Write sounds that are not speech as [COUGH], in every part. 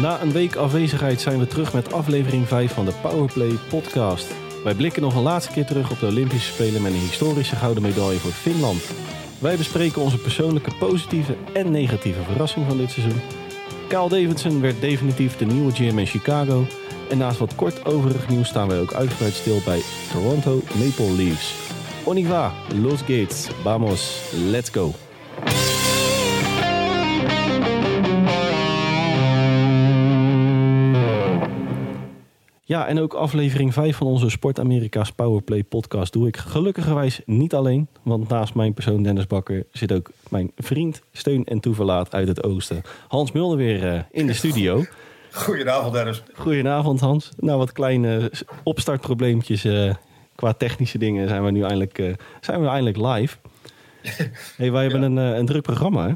Na een week afwezigheid zijn we terug met aflevering 5 van de Powerplay podcast. Wij blikken nog een laatste keer terug op de Olympische Spelen met een historische gouden medaille voor Finland. Wij bespreken onze persoonlijke positieve en negatieve verrassing van dit seizoen. Kyle Davidson werd definitief de nieuwe GM in Chicago. En naast wat kort overig nieuws staan wij ook uitgebreid stil bij Toronto Maple Leafs. On y va, Los Gates, vamos, let's go. Ja, en ook aflevering 5 van onze Sport Amerika's Powerplay podcast doe ik gelukkigerwijs niet alleen. Want naast mijn persoon Dennis Bakker zit ook mijn vriend, steun en toeverlaat uit het oosten. Hans Mulder weer eh, in de studio. [LAUGHS] Goedenavond Dennis. Goedenavond Hans. Nou, wat kleine opstartprobleempjes eh, qua technische dingen zijn we nu eindelijk, eh, zijn we eindelijk live. [LAUGHS] hey, wij hebben een, eh, een druk programma hè?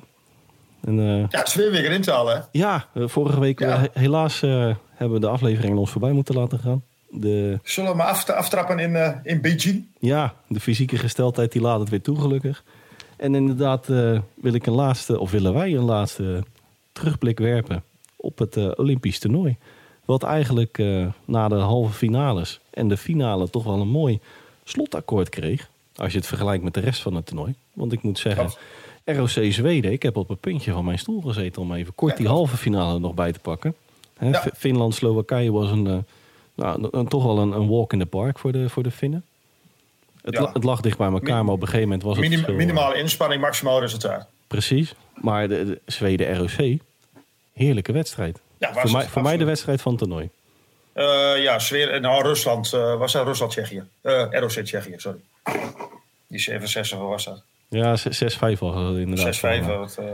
En, Ja, het is weer weer in te halen. ja, vorige week Ja. he- helaas hebben we de aflevering ons voorbij moeten laten gaan. De, Zullen we maar af, aftrappen in, in Beijing? Ja, de fysieke gesteldheid die laat het weer toe, gelukkig. En inderdaad wil ik een laatste, of willen wij een laatste terugblik werpen op het eh, Olympisch toernooi. Wat eigenlijk eh, na de halve finales en de finale toch wel een mooi slotakkoord kreeg. Als je het vergelijkt met de rest van het toernooi. Want ik moet zeggen, ROC Zweden, ik heb op het puntje van mijn stoel gezeten om even kort die halve finale nog bij te pakken. Hè, Ja. F- Finland-Slowakije was een, eh, nou, een- toch wel een, een walk in the park voor de, voor de Finnen. Het, Ja. la- het lag dicht bij elkaar, maar op een gegeven moment was het Minim- minimale inspanning, maximaal resultaat. Precies. Maar de, de Zweden-ROC, heerlijke wedstrijd. Ja, was voor mij, voor mij de wedstrijd van het toernooi. Eh, ja, Zweer, nou, Rusland. eh, was dat Rusland-Tsjechië? Eh ROC Tsjechië, sorry. Die 7-6 of was dat? Ja, z- 6-5 was het inderdaad. 6-5. van, eh. wat, eh,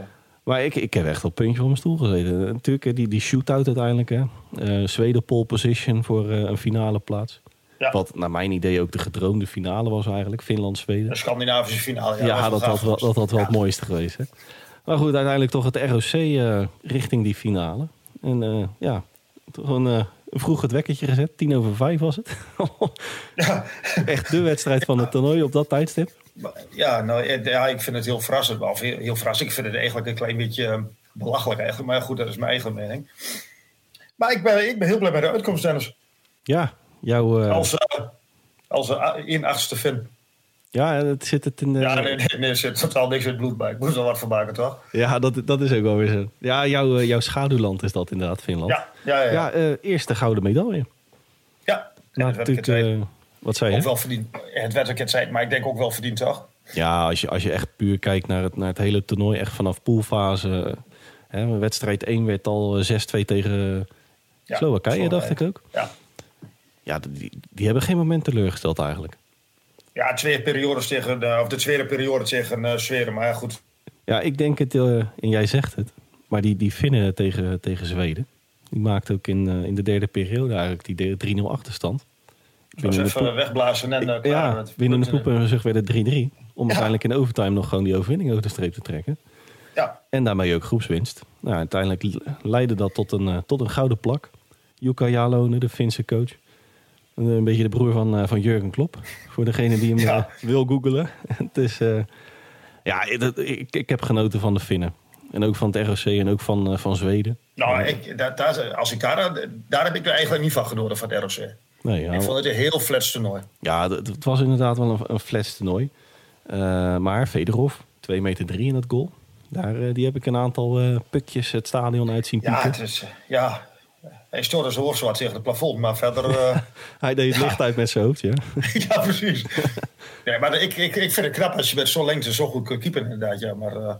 Maar ik, ik heb echt op het puntje van mijn stoel gezeten. Natuurlijk, die, die shootout uiteindelijk. Hè. Eh, Zweden pole position voor eh, een finale plaats. Ja. Wat naar mijn idee ook de gedroomde finale was eigenlijk. Finland-Zweden. de Scandinavische finale. Ja, was dat, had wel, dat had wel Ja. het mooiste geweest. Hè? Maar goed, uiteindelijk toch het ROC eh, richting die finale. En eh, ja, toch een, eh, vroeg het wekkertje gezet. Tien over vijf was het. [LAUGHS] Ja, [LAUGHS] Echt de wedstrijd van het toernooi op dat tijdstip. ja, nou, ja, ik vind het heel verrassend. Of heel, heel verrassend. Ik vind het eigenlijk een klein beetje belachelijk eigenlijk. Maar goed, dat is mijn eigen mening. Maar ik ben, ik ben heel blij met de uitkomst, Dennis. Ja, jouw... Als, als uh, in achtste fin. Ja, het zit het in de... Ja, nee, nee, nee, er zit totaal niks in het bloed bij. Ik moest er wat van maken, toch? Ja, dat, dat is ook wel weer zo. Ja, jouw, eh, jouw schaduwland is dat inderdaad, Finland. Ja, ja, ja. Ja, ja. eh, eerste gouden medaille. ja. Nou, het werd natuurlijk, eh, wat zei ook je? wel verdiend. Het werd ook het zijn, maar ik denk ook wel verdiend, toch? Ja, als je, als je echt puur kijkt naar het, naar het hele toernooi, echt vanaf poolfase. Hè, wedstrijd 1 werd al eh, 6-2 tegen Ja, Slowakije, dacht ik ook. Ja. Ja, die, die hebben geen moment teleurgesteld eigenlijk. Ja, twee periodes tegen, de, of de tweede periode tegen uh, Zweden, maar ja, goed. Ja, ik denk het, eh, en jij zegt het, maar die, die Finnen tegen, tegen Zweden, die maakte ook in, eh, in de derde periode eigenlijk die de- 3-0 achterstand. Was de even wegblazen en klaar. ja, met binnen de poep en zucht werd het 3-3. Om uiteindelijk in overtime nog gewoon die overwinning over de streep te trekken. Ja, En daarmee ook groepswinst. Nou, uiteindelijk leidde dat tot een, eh, tot een gouden plak. Jukka Jalonen, de Finse coach. Een, een beetje de broer van, eh, van Jurgen Klopp. Voor degene die hem Ja. eh, wil googelen. [LAUGHS] het is, eh, ja, dat- ik, ik heb genoten van de Finnen. En ook van het ROC en ook van, eh, van Zweden. nou, ik, daar, daar, als ik daar, daar heb ik er eigenlijk niet van genoten van het ROC. Nee, ja, Ik vond het een heel flats toernooi. ja, het, het was inderdaad wel een, een flats toernooi. Eh, maar Federov, 2 meter 3 in het goal. Daar, eh, die heb ik een aantal eh, pukjes het stadion uit zien Ja, pieken. het is, eh, ja, hij stoorde zijn hoofd zwart tegen het plafond, maar verder... eh, [LAUGHS] Hij deed het licht uit met zijn hoofd, ja. [LAUGHS] ja, precies. [LAUGHS] Nee, maar ik, ik, ik vind het knap als je met zo'n lengte zo goed kunt keepen inderdaad, ja. Maar eh,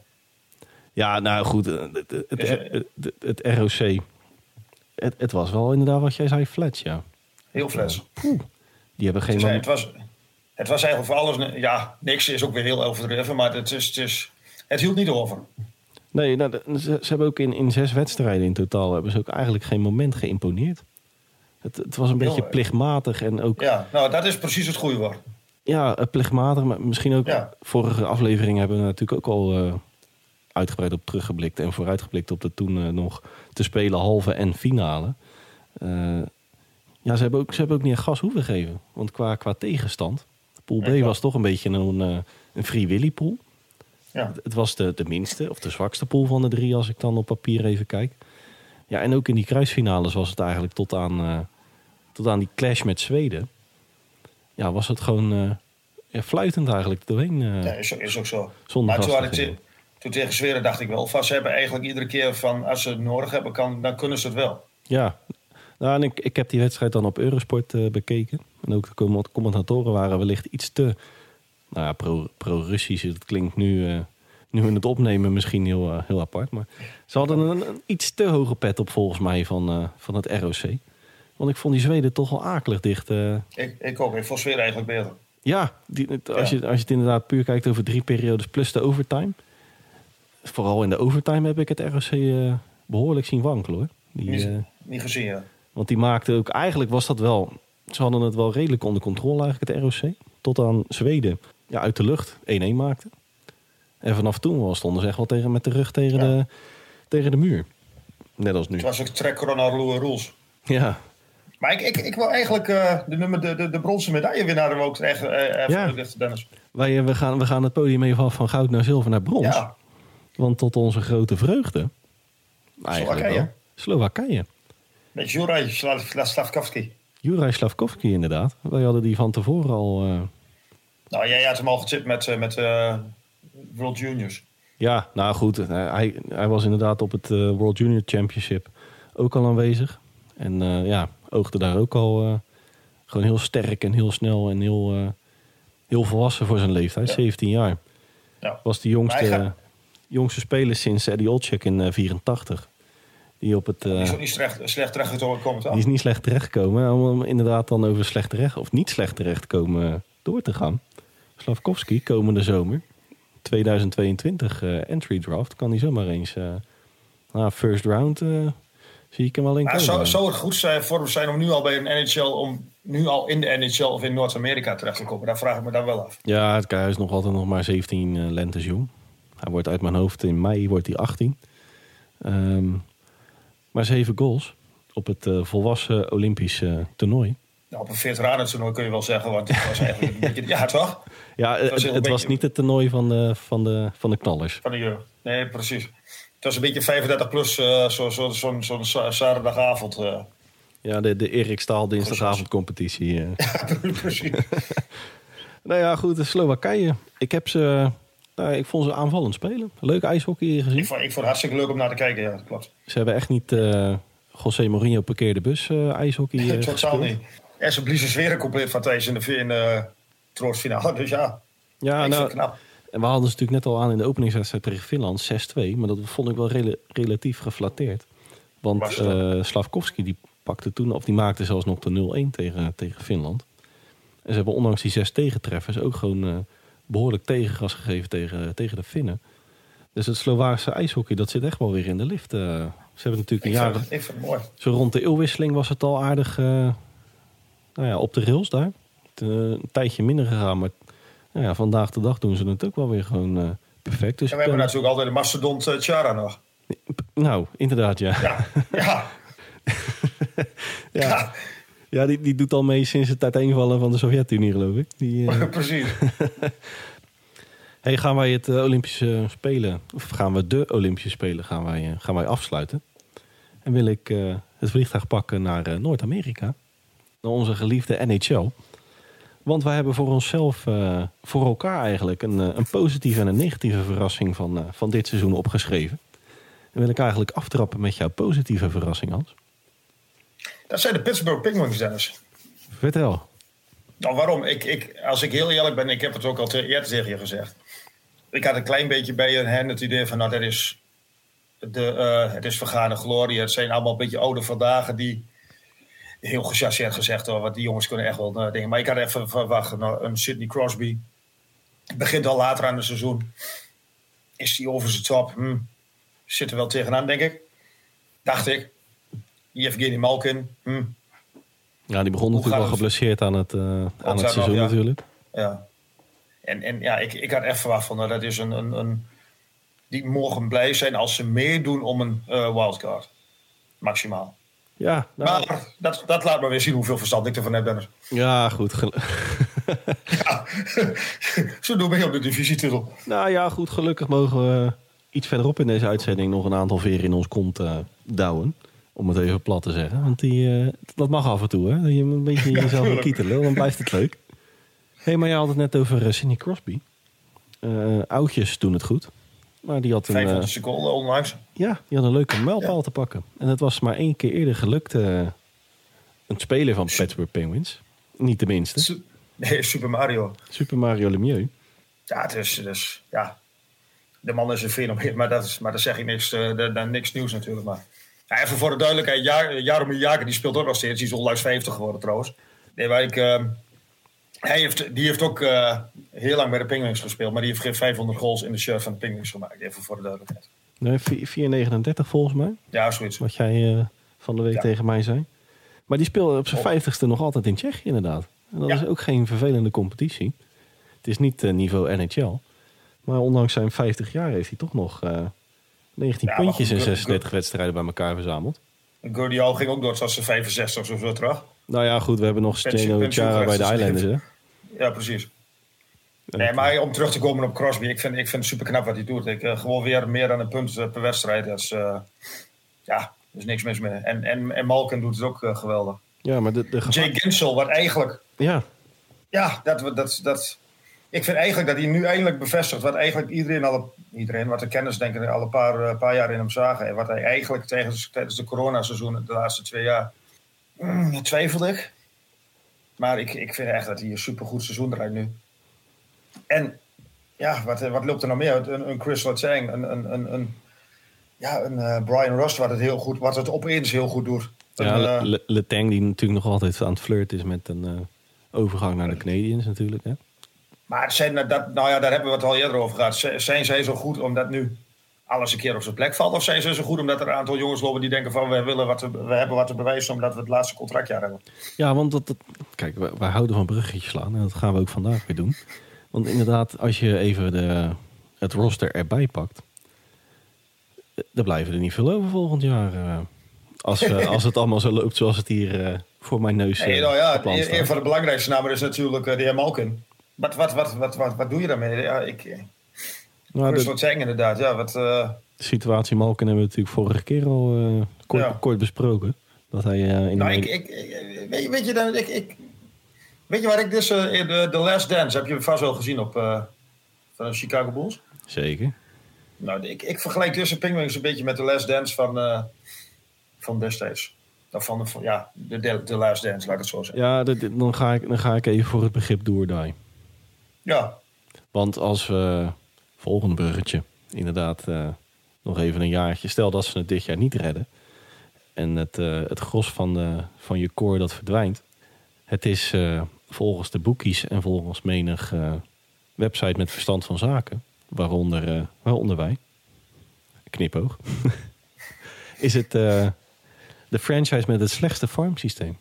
Ja, nou goed, eh, het, het, het, het- het, het ROC. Het, het was wel inderdaad wat jij zei, flats, ja. heel flats. Die hebben geen Het, moment. was, het was eigenlijk voor alles... Ja, niks is ook weer heel overdreven, maar het, is, het, is, het hield niet over. Nee, nou, ze, ze hebben ook in, in zes wedstrijden in totaal hebben ze ook eigenlijk geen moment geïmponeerd. Het, het was een beetje plichtmatig en ook Ja, nou, dat is precies het goede woord. ja, eh, plichtmatig, maar misschien ook Ja. vorige aflevering hebben we natuurlijk ook al eh, uitgebreid op teruggeblikt en vooruitgeblikt op de toen eh, nog te spelen halve en finale. Ja, ze hebben ook, ze hebben ook niet gas hoeven geven. Want qua, qua tegenstand, pool B was toch een beetje een, een free willy pool. Ja. Het, het was de, de minste of de zwakste pool van de drie als ik dan op papier even kijk. Ja, en ook in die kruisfinales was het eigenlijk tot aan, eh, tot aan die clash met Zweden. Ja, was het gewoon eh, ja, fluitend eigenlijk doorheen. eh, Ja, is, is ook zo. zonder Maar toen, te tegen Zweden dacht ik wel, ze hebben eigenlijk iedere keer van als ze het nodig hebben, kan, dan kunnen ze het wel. Ja, nou, en ik, ik heb die wedstrijd dan op Eurosport bekeken. En ook de comment- commentatoren waren wellicht iets te nou ja, pro- pro-Russisch. het klinkt nu, eh, nu we het opnemen misschien heel, eh, heel apart. Maar ze hadden een, een iets te hoge pet op volgens mij van, eh, van het ROC. Want ik vond die Zweden toch wel akelig dicht. Ik, ik ook, ik vond Zweden eigenlijk beter. ja, die, het- als, Ja. Je, als je het inderdaad puur kijkt over drie periodes plus de overtime. Vooral in de overtime heb ik het ROC eh, behoorlijk zien wankelen hoor. Die, Niet, niet gezien, ja. want die maakte ook, eigenlijk was dat wel, ze hadden het wel redelijk onder controle eigenlijk, het ROC. Tot aan Zweden ja, uit de lucht 1-1 maakte. En vanaf toen wel stonden ze echt wel tegen, met de rug tegen, Ja. de, tegen de muur. Net als nu. Het was ook trek corona rules. Ja, Maar ik, ik, ik wil eigenlijk eh, de, nummer, de, de, de bronzen medaillewinnaar ook echt even Ja. Dennis. wij, we, gaan, we gaan het podium even af van goud naar zilver naar brons. Ja, Want tot onze grote vreugde, Slowakije. wel, Slowakije. met Juraj Slav- Slavkovski. Juraj Slavkovski inderdaad. Wij hadden die van tevoren al... Nou, jij had hem al getipt met, eh, met eh, World Juniors. Ja, nou goed. Hij, hij was inderdaad op het eh, World Junior Championship ook al aanwezig. En eh, ja, oogde daar ook al eh, gewoon heel sterk en heel snel en heel, eh, heel volwassen voor zijn leeftijd. Ja. 17 jaar. Ja. Was de jongste, gaat- jongste speler sinds Eddie Olczyk in eh, 84. Die op het... Die is eh, ook niet slecht, slecht terechtgekomen komen. die is niet slecht terechtgekomen. Om inderdaad dan over slecht terecht, of niet slecht terechtkomen eh, door te gaan. Slavkovski, komende zomer, 2022 eh, entry draft, kan hij zomaar eens eh nou, first round eh, zie ik hem wel komen. zou, zou het goed zijn voor hem zijn om nu al bij een NHL, om nu al in de NHL of in Noord-Amerika terecht te komen? Daar vraag ik me dan wel af. Ja, het hij is nog altijd nog maar 17 eh, lentes jong. Hij wordt uit mijn hoofd in mei wordt hij 18. Ehm, maar zeven goals op het volwassen Olympisch eh, toernooi. Nou, op een veteranentoernooi kun je wel zeggen, want het was eigenlijk een beetje... Ja, toch? Ja, eh, was het, was niet het toernooi van de, van de, van de knallers. Van de. Nee, precies. Het was een beetje 35 plus, eh, zo'n zo, zo, zo, zo, zaterdagavond. eh. Ja, de, de Erik Staal dinsdagavondcompetitie. eh. [LAUGHS] precies. [LAUGHS] nou ja, goed, de Slowakije. Ik heb ze... nou, ik vond ze aanvallend spelen. Leuk ijshockey ik, gezien. vond, ik vond het hartstikke leuk om naar te kijken, ja, dat klopt. Ze hebben echt niet eh José Mourinho parkeerde bus eh, ijshockey [LAUGHS] eh, Totaal niet. En ze bliezen sfeer compleet van Thijs in de, in de troostfinale. Dus ja, Ja, nou, knap. en we hadden ze natuurlijk net al aan in de openingswedstrijd tegen Finland 6-2. Maar dat vond ik wel rela- relatief geflatteerd. Want eh Slavkovski die pakte toen, of die maakte zelfs nog de 0-1 tegen, tegen Finland. En ze hebben ondanks die zes tegentreffers ook gewoon eh, behoorlijk tegengas gegeven tegen, tegen de Finnen. Dus het Slovaakse ijshockey, dat zit echt wel weer in de lift. eh. ze hebben natuurlijk een jaar, zo rond de eeuwwisseling was het al aardig eh, nou ja, op de rails daar. Eh, een tijdje minder gegaan, maar nou ja, vandaag de dag doen ze het ook wel weer gewoon eh, perfect. Dus En we hebben ben- natuurlijk altijd de mastodont eh, Chara nog. Nou, inderdaad, [LAUGHS] ja. Ja, ja. Ja, die, die doet al mee sinds het uiteenvallen van de Sovjet-Unie, geloof ik. Die, eh, [LAUGHS] [LAUGHS] precies. hey, gaan wij het eh, Olympische Spelen, of gaan we de Olympische Spelen gaan wij, eh, gaan wij afsluiten? En wil ik eh, het vliegtuig pakken naar eh, Noord-Amerika, naar onze geliefde NHL. Want wij hebben voor onszelf, eh, voor elkaar eigenlijk, een, eh, een positieve en een negatieve verrassing van, eh, van dit seizoen opgeschreven. En wil ik eigenlijk aftrappen met jouw positieve verrassing, Hans. Dat zijn de Pittsburgh Penguins, Dennis. Vertel. Nou, waarom? Ik, ik, als ik heel eerlijk ben, ik heb het ook al te, eerder tegen je gezegd. Ik had een klein beetje bij hen het idee van, nou, dat is, de, het is vergane glorie. Het zijn allemaal een beetje oude vandaag die, heel gechargeerd gezegd, hoor, want die jongens kunnen echt wel eh, dingen. Maar ik had even verwacht, nou, een Sidney Crosby. Begint al later aan het seizoen. Is die over zijn top? Hm. Zit er wel tegenaan, denk ik. Dacht ik. Yevgeny Malkin. Hm. Ja, die begon Hoe natuurlijk het? geblesseerd aan het, eh, aan het nog, seizoen ja. natuurlijk. Ja. En, en ja, ik, ik had echt verwacht van, nou, dat is een, een, een... Die mogen blij zijn als ze meedoen om een eh, wildcard. Maximaal. Ja, nou, Maar dat, dat laat maar weer zien hoeveel verstand ik ervan heb, Dennis. ja goed. [LAUGHS] Ja, [LAUGHS] zo doen we op de divisietitel. nou ja, goed. Gelukkig mogen we iets verderop in deze uitzending nog een aantal veren in ons kont eh douwen. Om het even plat te zeggen. Want die, eh, dat mag af en toe, hè? Je moet een beetje jezelf tuurlijk. kietelen, dan blijft het leuk. Hé, [LAUGHS] hey, maar je had het net over uh, Sidney Crosby. Eh, oudjes doen het goed. Maar die had een, 500 eh, seconden onlangs. ja, die had een leuke mijlpaal te pakken. En het was maar één keer eerder gelukt. eh, een speler van Pittsburgh Penguins. Niet de minste. Su- Nee, Super Mario. Super Mario Lemieux. Ja, het is, is ja. De man is een fenomeen, maar dat, is, maar dat zeg ik niks, dat- dat- niks nieuws natuurlijk. Maar ja, even voor de duidelijkheid, Jar- Jaromir Jager die speelt ook nog steeds. Die is onlangs 50 geworden trouwens. Nee, maar ik, ehm, hij heeft, die heeft ook eh, heel lang bij de Penguins gespeeld, maar die heeft geen 500 goals in de shirt van de Penguins gemaakt. Even voor de duidelijkheid. Nee, 4,39 volgens mij. Ja, zoiets. Wat jij eh, van de week Ja. tegen mij zei. Maar die speelde op zijn Oh. vijftigste nog altijd in Tsjechië inderdaad. En dat Ja. is ook geen vervelende competitie. Het is niet eh, niveau NHL. Maar ondanks zijn 50 jaar heeft hij toch nog eh 19 Ja, maar puntjes in goed, 36 wedstrijden bij elkaar verzameld. Gordie Howe ging ook door tot zijn 65 of zo terug. Nou ja, goed, we hebben nog Steno Chara bij de Islanders. Ja, precies. Nee, maar om terug te komen op Crosby, ik vind, ik vind het super knap wat hij doet. Ik, eh, gewoon weer meer dan een punt eh, per wedstrijd. Dat is, eh, ja, er is niks mis mee. En, en, en Malkin doet het ook geweldig. Ja, maar de, de Jay Ginsel, wat eigenlijk, Ja, ja, dat, dat, dat, ik vind eigenlijk dat hij nu eindelijk bevestigt wat eigenlijk iedereen al, iedereen, wat de kennis denk ik al een paar, paar jaar in hem zagen. En wat hij eigenlijk tijdens, tijdens de coronaseizoen, de laatste twee jaar, mm, twijfelde ik. Maar ik, ik vind echt dat hij een supergoed seizoen draait nu. En ja, wat, wat loopt er nog meer? Een, een Chris Letang, een, een, een, een, ja, een eh, Brian Rust, wat het, heel goed, wat het opeens heel goed doet. Ja eh, Le- Letang die natuurlijk nog altijd aan het flirten is met een eh, overgang naar de Canadiens natuurlijk. Hè? Maar zijn dat, nou ja, daar hebben we het al eerder over gehad. Zijn zij zo goed omdat nu alles een keer op zijn plek valt? Of zijn ze zo goed omdat er een aantal jongens lopen die denken van we, willen wat te, we hebben wat te bewijzen omdat we het laatste contractjaar hebben? Ja, want dat, dat, kijk, wij, wij houden van bruggetjes slaan en dat gaan we ook vandaag weer doen. Want inderdaad, als je even de, het roster erbij pakt, eh, dan blijven er niet veel over volgend jaar. eh, als, eh, [LAUGHS] als het allemaal zo loopt zoals het hier eh, voor mijn neus eh, Nee, nou ja, een, van de belangrijkste namen is natuurlijk eh, de heer Malkin. Wat, wat, wat, wat, wat, wat doe je daarmee? Ja, ik, Nou, Chris de, Letang inderdaad. Ja, wat, eh, de situatie Malkin hebben we natuurlijk vorige keer al eh, kort, Ja. kort besproken. Dat hij eh, in de nou, ik, media- ik, ik- weet, je- weet je dan, ik, ik, weet je waar ik dus, eh, in de, de Last Dance, heb je vast wel gezien op eh, van de Chicago Bulls? Zeker. Nou, ik, ik vergelijk tussen Penguins een beetje met de Last Dance van, eh, van destijds. Of van de, van- ja, de, de, de Last Dance, laat ik het zo zeggen. Ja, dit- dan, ga ik, dan ga ik even voor het begrip do or die. Ja, Want als we, volgende bruggetje, inderdaad eh, nog even een jaartje. Stel dat ze het dit jaar niet redden. En het, eh, het gros van, de, van je core dat verdwijnt. Het is eh, volgens de boekies en volgens menig website met verstand van zaken. Waaronder, waaronder wij. Knipoog. [LAUGHS] is het de franchise met het slechtste farmsysteem.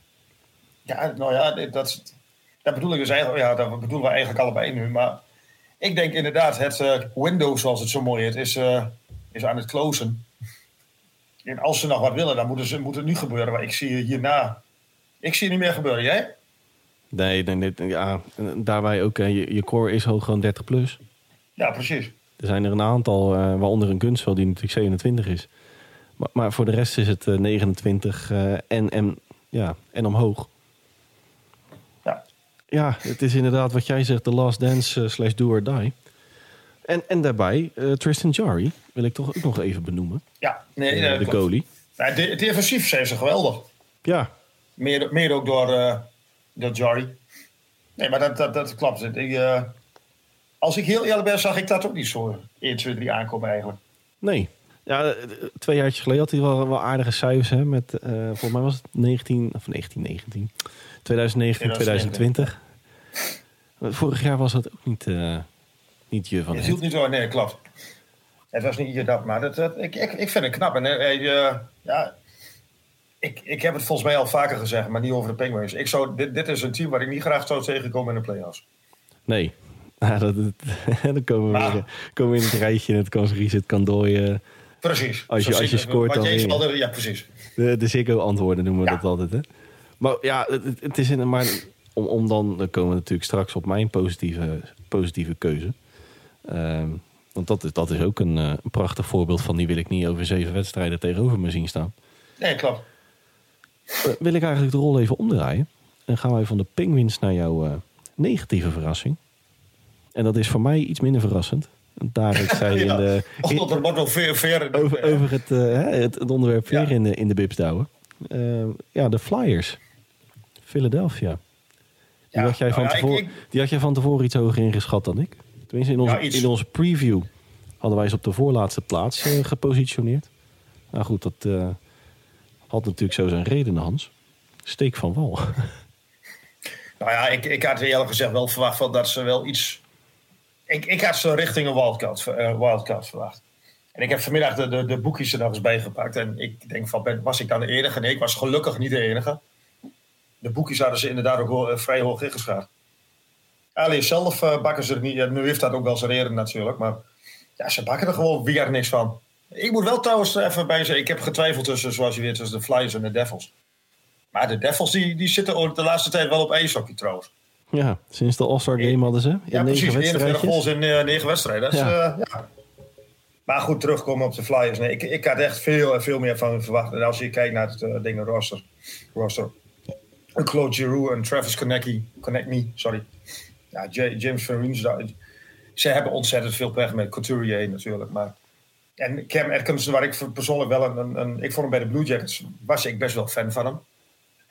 ja nou ja, dat, dat bedoel ik dus eigenlijk, ja, dat bedoelen we eigenlijk allebei nu. Maar ik denk inderdaad, het eh, window, zoals het zo mooi heet, is, eh, is aan het closen. En als ze nog wat willen, dan moeten ze, moet het nu gebeuren. Maar ik zie hierna, ik zie het niet meer gebeuren. Jij? Nee, nee, nee, ja, daarbij ook, eh, je, je core is hoog gewoon 30 plus. Ja, precies. Er zijn er een aantal, waaronder een Gunsvel die natuurlijk 27 is. Maar, maar voor de rest is het eh, 29 eh, en, en, ja, en omhoog. Ja. Het is inderdaad wat jij zegt, de last dance eh, slash do or die. En, en daarbij, eh, Tristan Jarry wil ik toch ook nog even benoemen. Ja, nee, Eh, de goalie. De- defensief zijn ze geweldig. Ja, Meer, meer ook door, eh door Jarry. Nee, maar dat, dat, dat klopt. Ik, als ik heel eerlijk ben, zag ik dat ook niet zo 1, 2, 3 aankomen eigenlijk. nee. Ja, twee jaar geleden had hij wel, wel aardige cijfers. Hè, met, volgens mij was het 19, of 1919. 2019, 2020. [LAUGHS] Vorig jaar was dat ook niet, eh, niet je van Het hield niet zo, nee, klopt. Het was niet je dat, maar dat, dat- ik, ik, ik vind het knap. En, eh, ja, ik, ik heb het volgens mij al vaker gezegd, maar niet over de Penguins. Ik zou, dit, dit is een team waar ik niet graag zou tegenkomen in de playoffs. Nee. [LAUGHS] Ja, dat, dat- [LAUGHS] dan komen we, weer, komen we in het rijtje. Het kan Ries, het kan dooien. Precies. Als je- als je scoort, dan je. Ja, precies. De, de Ziggo-antwoorden noemen we dat altijd, hè? Maar ja, het, het is in, maar om, om dan, dan komen we natuurlijk straks op mijn positieve, positieve keuze. Ehm, want dat is, dat is ook een, een prachtig voorbeeld van die wil ik niet over zeven wedstrijden tegenover me zien staan. Nee, klopt. wil ik eigenlijk de rol even omdraaien. En gaan wij van de Penguins naar jouw negatieve verrassing. En dat is voor mij iets minder verrassend. Daar ik zei [LAUGHS] in de. In, er wordt nog veer, veer over, over het, uh, het, het, onderwerp veer in, de, in de douwen. Uh, ja, de Flyers. Philadelphia. Die, had jij van tevoren, ik, ik, die had jij van tevoren iets hoger ingeschat dan ik. Tenminste, in onze, in onze preview hadden wij ze op de voorlaatste plaats uh, gepositioneerd. Nou goed, dat had natuurlijk zo zijn reden, Hans. Steek van wal. [LAUGHS] Nou ja, ik, ik had eerlijk gezegd wel verwacht van dat ze wel iets. Ik, ik had ze richting een wildcard, uh, wildcard verwacht. En ik heb vanmiddag de, de, de boekjes er nog eens bij gepakt. En ik denk van, ben, was ik dan de enige? Nee, ik was gelukkig niet de enige. De boekjes hadden ze inderdaad ook wel, uh, vrij hoog ingeschaard. Alleen zelf uh, bakken ze er niet. Ja, nu heeft dat ook wel zijn reden natuurlijk. Maar ja, ze bakken er gewoon weer niks van. Ik moet wel trouwens even bij zeggen. Ik heb getwijfeld tussen, zoals je weet, tussen de Flyers en de Devils. Maar de Devils die, die zitten de laatste tijd wel op ijshockey trouwens. Ja, sinds de All-Star Game hadden ze. In ja, precies. 41 goals in uh, negen wedstrijden. ja. Uh, ja. Maar goed, terugkomen op de Flyers. Nee, ik, ik had echt veel, veel meer van verwacht. En als je kijkt naar het uh, dingen roster. roster. Claude Giroux en Travis. Konecny, sorry. Ja, James Van. Ze hebben ontzettend veel pech met Couturier natuurlijk. Maar en Cam Atkins, waar ik persoonlijk wel een, een, Ik vond hem bij de Blue Jackets, was ik best wel fan van hem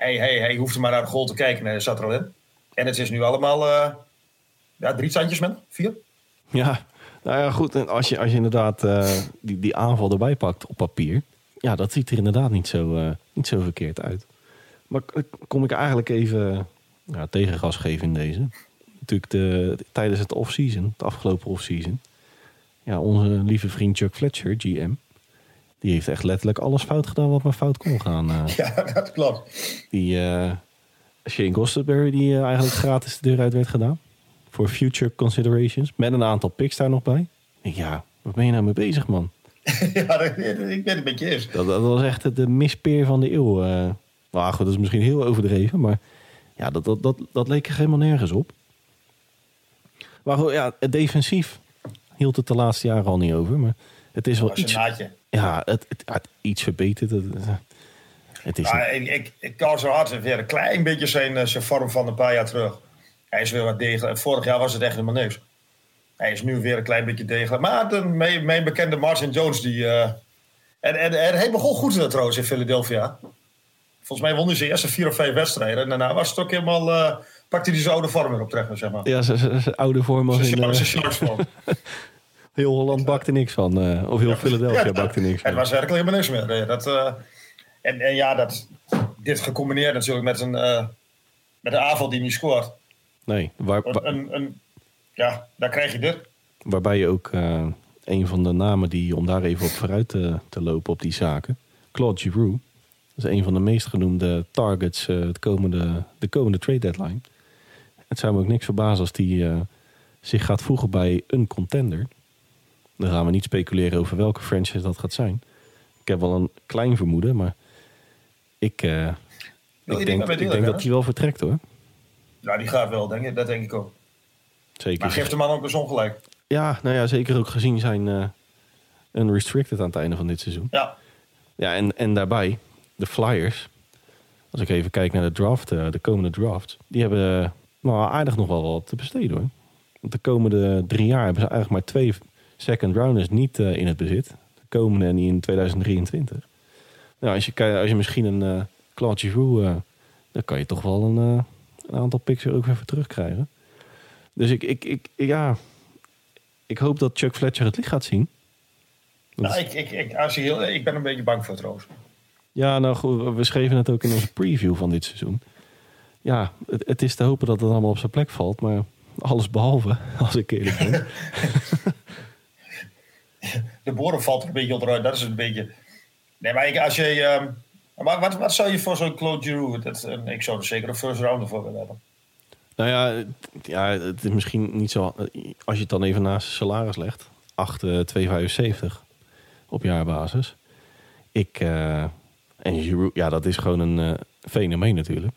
hij, hij, hij hoefde maar naar de goal te kijken en hij zat er al in. En het is nu allemaal uh, ja, drie standjes met vier. Ja, nou ja, goed. En als je, als je inderdaad uh, die, die aanval erbij pakt op papier, ja, dat ziet er inderdaad niet zo, uh, niet zo verkeerd uit. Maar kom ik eigenlijk even ja, tegengas geven in deze. Natuurlijk de, tijdens het off-season, het afgelopen off-season. Ja, onze lieve vriend Chuck Fletcher, GM, die heeft echt letterlijk alles fout gedaan wat maar fout kon gaan. Uh. [LAUGHS] Ja, dat klopt. Die uh, Shane Gosterberry die uh, eigenlijk gratis de deur uit werd gedaan. Voor future considerations. Met een aantal picks daar nog bij. Ja, waar ben je nou mee bezig, man? [LAUGHS] ja, dat, ik ben het met je eens. Dat, dat, was echt de mispeer van de eeuw. Nou goed, dat is misschien heel overdreven. Maar ja, dat, dat, dat, dat leek er helemaal nergens op. Maar ja, defensief hield het de laatste jaren al niet over. Maar het is wel iets... Ja, het, het, iets verbeterd. Het, het is ja, ik, ik, ik kan zo hard weer een klein beetje zijn, eh, zijn vorm van een paar jaar terug. Hij is weer wat degelijk. Vorig jaar was het echt helemaal niks. Hij is nu weer een klein beetje degelijk. Maar de, mijn, mijn bekende Martin Jones, die. Uh, en, en, en hij begon goed in trouwens in Philadelphia. Volgens mij won hij zijn eerste vier of vijf wedstrijden. En daarna was het ook helemaal. Uh, pakte hij zijn oude vorm weer op terug, zeg maar. Ja, zijn oude vorm als in... Zijn [LAUGHS] Heel Holland bakte niks van. Uh, of heel Philadelphia ja, bakte niks van. Het was werkelijk helemaal niks meer. Dat, uh, en, en ja, dat, dit gecombineerd natuurlijk met een, uh, met een aanval die niet scoort. Nee. Waar, een, een, ja, daar krijg je dit. Waarbij je ook een van de namen die, om daar even op vooruit te, te lopen op die zaken. Claude Giroux. Dat is een van de meest genoemde targets het komende, de komende trade deadline. Het zou me ook niks verbazen als die zich gaat voegen bij een contender. Dan gaan we niet speculeren over welke franchise dat gaat zijn. Ik heb wel een klein vermoeden, maar ik, uh, ik denk, ik denk dat hij wel vertrekt hoor. Ja, die gaat wel, denk ik. dat denk ik ook. Zeker. Maar geeft de man ook eens ongelijk. Ja, nou ja, zeker ook gezien zijn unrestricted aan het einde van dit seizoen. Ja. Ja, en, en daarbij, de Flyers. Als ik even kijk naar de draft, uh, de komende draft. Die hebben nou, aardig nog wel wat te besteden hoor. Want de komende drie jaar hebben ze eigenlijk maar twee second rounders niet uh, in het bezit. De komende en in 2023. Nou, als je, als je misschien een uh, Claude Giroux, dan kan je toch wel een, een aantal picks ook even terugkrijgen. Dus ik, ik, ik, ja, ik hoop dat Chuck Fletcher het licht gaat zien. Nou, ik, ik, ik, als je heel, ik ben een beetje bang voor het roos. Ja, nou goed, we schreven het ook in onze preview van dit seizoen. Ja, het, het is te hopen dat het allemaal op zijn plek valt, maar alles behalve, [LAUGHS] als ik eerlijk ben. [LAUGHS] de boren valt er een beetje onderuit. Dat is een beetje. Nee, maar als je. Uh, wat, wat zou je voor zo'n Claude Giroux? Dat, ik zou er zeker een first rounder voor willen hebben. Nou ja, ja, het is misschien niet zo. Als je het dan even naast salaris legt: 8, uh, 2,75 op jaarbasis. Ik, uh, En Giroud, ja, dat is gewoon een eh, fenomeen natuurlijk.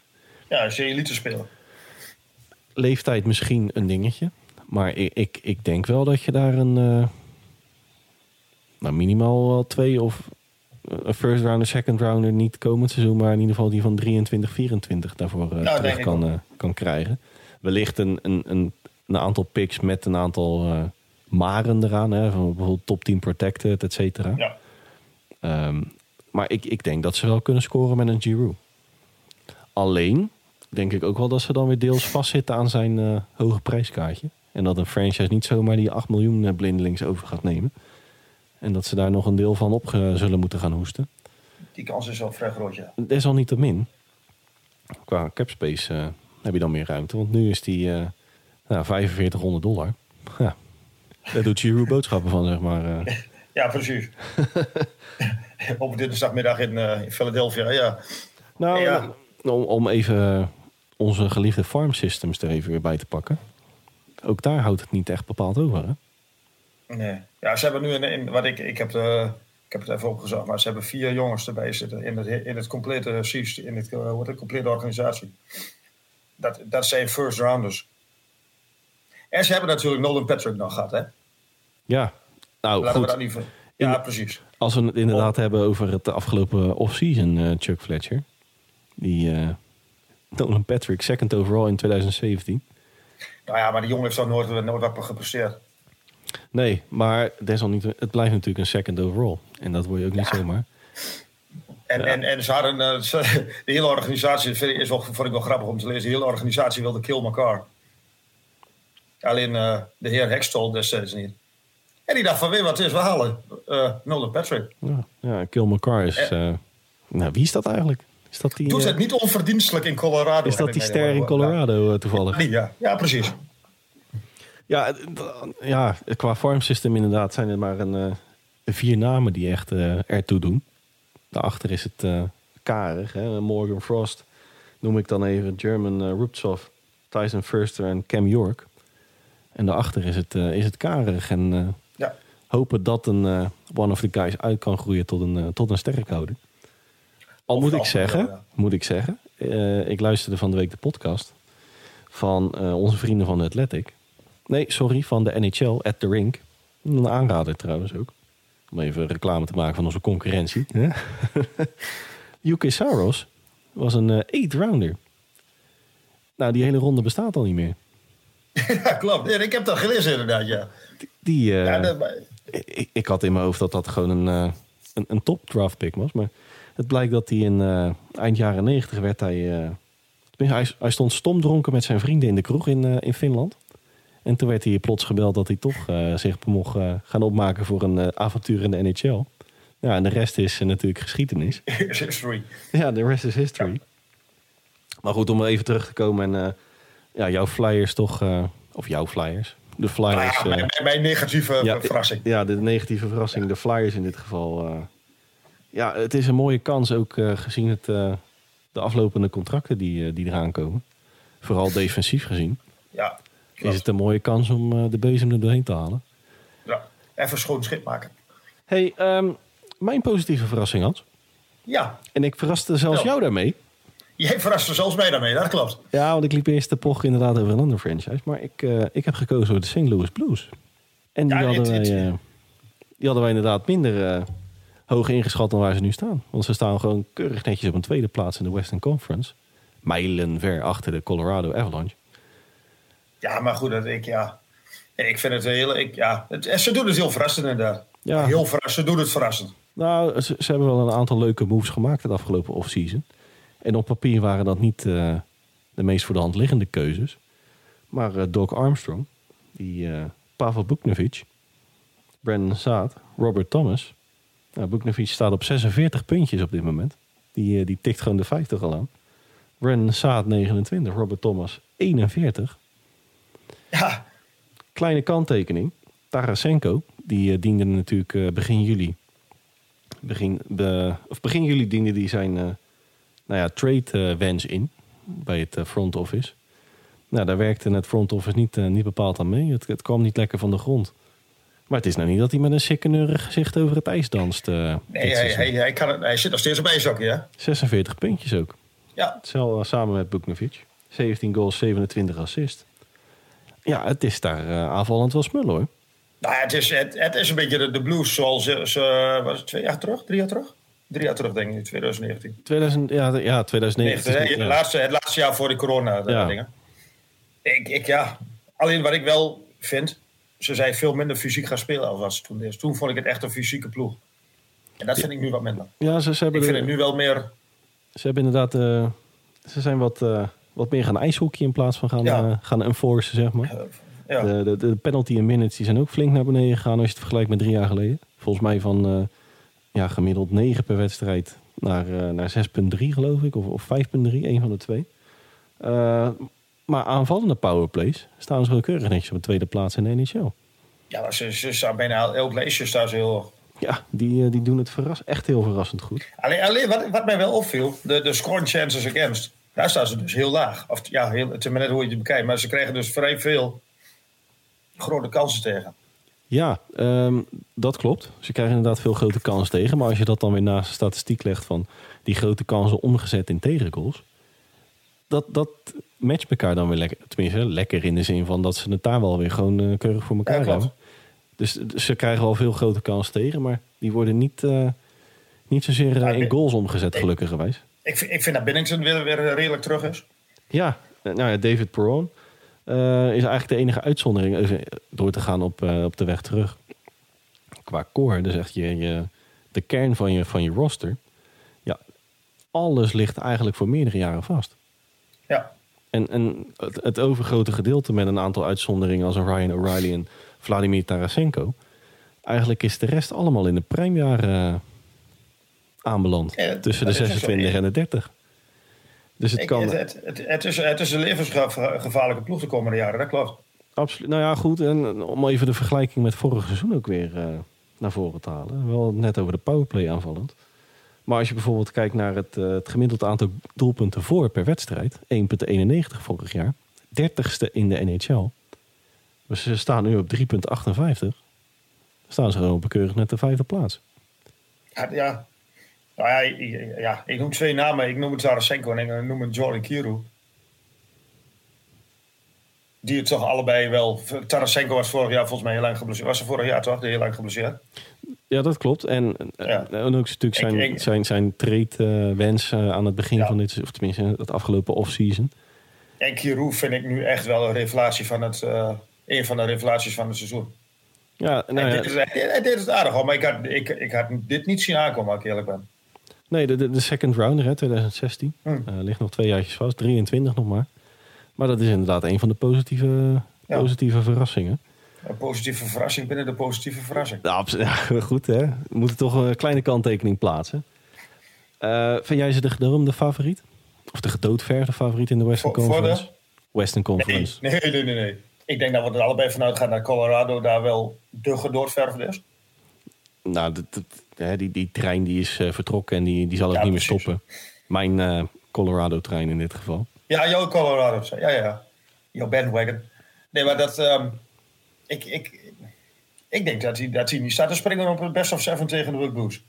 Ja, is een elite speler. Leeftijd misschien een dingetje. Maar ik, ik, ik denk wel dat je daar een... eh, nou, minimaal wel twee of een first rounder, second rounder niet komend seizoen, maar in ieder geval die van 23, 24 daarvoor eh, denk terug kan, eh, kan krijgen. Wellicht een, een, een, een aantal picks met een aantal eh, maren eraan, hè, van bijvoorbeeld top 10 protected, et cetera. Ja. Ehm, maar ik, ik denk dat ze wel kunnen scoren met een Giroud. Alleen denk ik ook wel dat ze dan weer deels vastzitten aan zijn eh, hoge prijskaartje. En dat een franchise niet zomaar die 8 miljoen eh, blindelings over gaat nemen. En dat ze daar nog een deel van op ge- zullen moeten gaan hoesten. Die kans is wel vrij groot, ja. Desalniettemin, qua capspace eh heb je dan meer ruimte. Want nu is die eh nou, 4500 dollar. Ja, daar doet Giroud boodschappen van, zeg maar. [LAUGHS] eh. Ja, precies. [LAUGHS] Op dinsdagmiddag in, eh, in Philadelphia, ja. Nou, Ja. om, om even onze geliefde farm systems er even weer bij te pakken. Ook daar houdt het niet echt bepaald over. Hè? Nee. Ja, ze hebben nu, in, in, wat ik, ik, heb de, ik heb het even opgezocht, maar ze hebben vier jongens erbij zitten in het, in het complete systeem, in het, eh, hoe heet het, complete organisatie. Dat, dat zijn first rounders. En ze hebben natuurlijk Nolan Patrick nog gehad, hè? Ja, nou Laten we goed. dat niet Ja, precies. Als we het inderdaad hebben over het afgelopen offseason, eh Chuck Fletcher. Die eh Nolan Patrick, second overall in 2017. Nou ja, maar die jongen heeft toch nooit, nooit wat gepresteerd. Nee, maar desalniettemin, het blijft natuurlijk een second overall. En dat word je ook niet zomaar. En, Ja. en, en ze hadden, eh, ze- de hele organisatie, is wel, vond ik wel grappig om te lezen, de hele organisatie wilde kill elkaar. Alleen de heer Hextol destijds niet. En die dacht van, weet je wat het is, we halen Nolan Patrick. Ja, ja Kill McCarr is... eh, nou, wie is dat eigenlijk? Is dat die, Doet eh, het niet onverdienstelijk in Colorado. is dat die ster in. Colorado toevallig? Ja, ja, ja, precies. Ja, ja, qua farm system inderdaad zijn er maar een, vier namen die echt ertoe doen. Daarachter is het eh, karig. Hè? Morgan Frost noem ik dan even. German uh, Ruptsov, Tyson Furster en Cam York. En daarachter is het, is het karig. En. Hopen dat een eh, one of the guys uit kan groeien tot een, eh, tot een. Al moet ik zeggen, ja, ja. moet ik zeggen. eh, ik luisterde van de week de podcast van eh, onze vrienden van de Athletic. Nee, sorry, van de NHL, at the rink. Een aanrader trouwens ook. Om even reclame te maken van onze concurrentie. [LAUGHS] UK Saros was een eh, eight rounder. Nou, die hele ronde bestaat al niet meer. [LAUGHS] ja, klopt. Ja, ik heb dat gelezen inderdaad, ja. Die, eh, ja dat- ik, ik had in mijn hoofd dat dat gewoon een, eh, een, een top draft pick was. Maar het blijkt dat hij in eh, eind jaren negentig werd hij, eh, hij... Hij stond stomdronken met zijn vrienden in de kroeg in, in Finland. En toen werd hij plots gebeld dat hij toch zich mocht gaan opmaken voor een avontuur in de NHL. Ja, en de rest is natuurlijk geschiedenis. [LAUGHS] is history. Ja, de rest is history. Maar goed, om er even terug te komen. En ja, jouw Flyers toch... of jouw Flyers. De Nou Flyers... ja, eh, mijn, mijn- mijn negatieve ja, verrassing. Ja, de negatieve verrassing. De Flyers in dit geval. eh, ja, het is een mooie kans ook eh, gezien het, eh, de aflopende contracten die, eh, die eraan komen. Vooral defensief gezien. Ja, Is het een mooie kans om eh, de bezem er doorheen te halen. ja. Even schoon schip maken. hey, ehm, mijn positieve verrassing Hans. Ja, En ik verraste zelfs jou daarmee. Jij verraste zelfs mij daarmee, dat klopt. Ja, want ik liep eerst de poch inderdaad over een andere franchise. Maar ik, eh, ik heb gekozen voor de St. Louis Blues. En die, Ja, hadden, het- wij, eh, die hadden wij inderdaad minder eh, hoog ingeschat dan waar ze nu staan. Want ze staan gewoon keurig netjes op een tweede plaats in de Western Conference. Mijlen ver achter de Colorado Avalanche. Ja, maar goed, dat ik, ja. Ik vind het heel, ik, ja. Het, ze doen het heel verrassend inderdaad. Ja. Heel verrassend, ze doen het verrassend. Nou, ze, ze hebben wel een aantal leuke moves gemaakt het afgelopen offseason. En op papier waren dat niet eh, de meest voor de hand liggende keuzes. Maar eh, Doc Armstrong, die eh, Pavel Buknevic, Brandon Saad, Robert Thomas. Nou, Buknevic staat op 46 puntjes op dit moment. Die, die tikt gewoon de 50 al aan. Brandon Saad 29, Robert Thomas 41. Ja, Kleine kanttekening. Tarasenko, die diende natuurlijk begin juli. Begin, be- of begin juli diende die zijn nou ja, trade-wens in bij het eh, front office. Nou, daar werkte het front office niet, eh, niet bepaald aan mee. Het, het kwam niet lekker van de grond. Maar het is nou niet dat hij met een sikkeneurig gezicht over het ijs danst. eh, Nee, hij, seizoen. hij, hij, kan het, hij zit nog steeds op ijshokje, hè? 46 puntjes ook. Ja. Hetzelfde samen met Buknovic. 17 goals, 27 assist. Ja, het is daar eh, aanvallend wel smul hoor. Nou, het, is, het, het is een beetje de, de blues zoals ze- was het twee jaar terug? Drie jaar terug? Drie jaar terug, denk ik, 2019. 2000, ja, ja 2019. Nee, is het, niet- laatste, het laatste jaar voor de corona de Ja. dingen. Ik, ik, ja, alleen wat ik wel vind, ze zijn veel minder fysiek gaan spelen als ze toen deed. Toen vond ik het echt een fysieke ploeg. En dat vind ik nu wat minder. Ja, ze, ze, hebben Ik de- vind het nu wel meer... ze hebben inderdaad... eh, ze zijn wat, eh, wat meer gaan ijshockey in plaats van gaan, Ja. eh, gaan enforcen, zeg maar. eh, ja. De, de, de penalty en minutes die zijn ook flink naar beneden gegaan als je het vergelijkt met drie jaar geleden. Volgens mij van eh, ja, gemiddeld 9 per wedstrijd naar, eh, naar 6,3 geloof ik. Of, of 5,3, een van de twee. Eh, maar aanvallende powerplays staan ze wel keurig netjes op de tweede plaats in de NHL. ja, maar ze, ze staan bijna elk lijstje staan ze heel hoog. Ja, die, eh, die doen het verras, echt heel verrassend goed. Alleen, alleen wat, wat mij wel opviel, de, de scoring chances against, daar staan ze dus heel laag. Of ja, heel, het is maar net hoe je het bekijkt, maar ze krijgen dus vrij veel grote kansen tegen. Ja, ehm, dat klopt. Ze krijgen inderdaad veel grote kansen tegen. Maar als je dat dan weer naast de statistiek legt van die grote kansen omgezet in tegengoals. Dat, dat matcht elkaar dan weer lekker. Tenminste, lekker in de zin van dat ze het daar wel weer gewoon eh, keurig voor elkaar Ja, hebben. Dus, dus ze krijgen wel veel grote kansen tegen. Maar die worden niet, eh, niet zozeer eh, in goals omgezet, ik- gelukkigerwijs. Ik, vind- ik vind dat Binnington weer, weer redelijk terug is. Ja, nou ja, David Perron is eigenlijk de enige uitzondering even door te gaan op, eh, op de weg terug. Qua core, dus echt je, je, de kern van je, van je roster. Ja, alles ligt eigenlijk voor meerdere jaren vast. Ja, En, en het, het overgrote gedeelte met een aantal uitzonderingen als een Ryan O'Reilly en Vladimir Tarasenko. Eigenlijk is de rest allemaal in de prime aanbeland. Ja, tussen de dat is ook zo. 26 en de 30. Dus het ik, kan... het, het, het, het is, het is een levensgevaarlijke ploeg de komende jaren, dat klopt. Absoluut. Nou ja, goed. En om even de vergelijking met vorig seizoen ook weer eh, naar voren te halen. Wel net over de powerplay aanvallend. Maar als je bijvoorbeeld kijkt naar het, eh, het gemiddeld aantal doelpunten voor per wedstrijd. 1,91 vorig jaar. 30ste in de NHL. Dus ze staan nu op 3,58. Staan ze gewoon op een keurig net de vijfde plaats. Ja, ja. Nou ja, ik- ja, ik noem twee namen. Ik noem het Tarasenko en ik noem het Jordan Kiru. Die het toch allebei wel... Tarasenko was vorig jaar volgens mij heel lang geblesseerd. Was er vorig jaar toch? Heel lang geblesseerd. Ja, dat klopt. En, eh, Ja. en ook natuurlijk zijn, Ik- ik- zijn, zijn trade-wens eh, aan het begin Ja. van dit... Of tenminste, het afgelopen off-season. En Kiru vind ik nu echt wel een revelatie van het... eh, een van de revelaties van het seizoen. Ja, nou ja, hij deed het aardig hoor, maar ik had, ik, ik had dit niet zien aankomen, als ik eerlijk ben. Nee, de, de, de second rounder, hè, 2016. Hmm. Eh, ligt nog twee jaartjes vast, 23 nog maar. Maar dat is inderdaad een van de positieve, Ja. positieve verrassingen. Een positieve verrassing binnen de positieve verrassing. [LAUGHS] Ja, goed hè. We moeten toch een kleine kanttekening plaatsen. Eh, vind jij ze de gedroomde favoriet? Of de gedoodverfde favoriet in de Western Voor- voor de? Conference? Western Conference. nee, nee, nee, nee. Ik denk dat we er allebei vanuit gaan dat Colorado daar wel de gedoodverfde is. Nou, dat- die, die trein die is eh, vertrokken en die, die zal ook Ja, niet meer stoppen. Mijn eh, Colorado-trein in dit geval. Ja, jouw Colorado. Ja, ja. Jouw bandwagon. Nee, maar dat... ehm, ik, ik, ik denk dat hij, dat hij niet staat te springen op het best of seven tegen de Blues.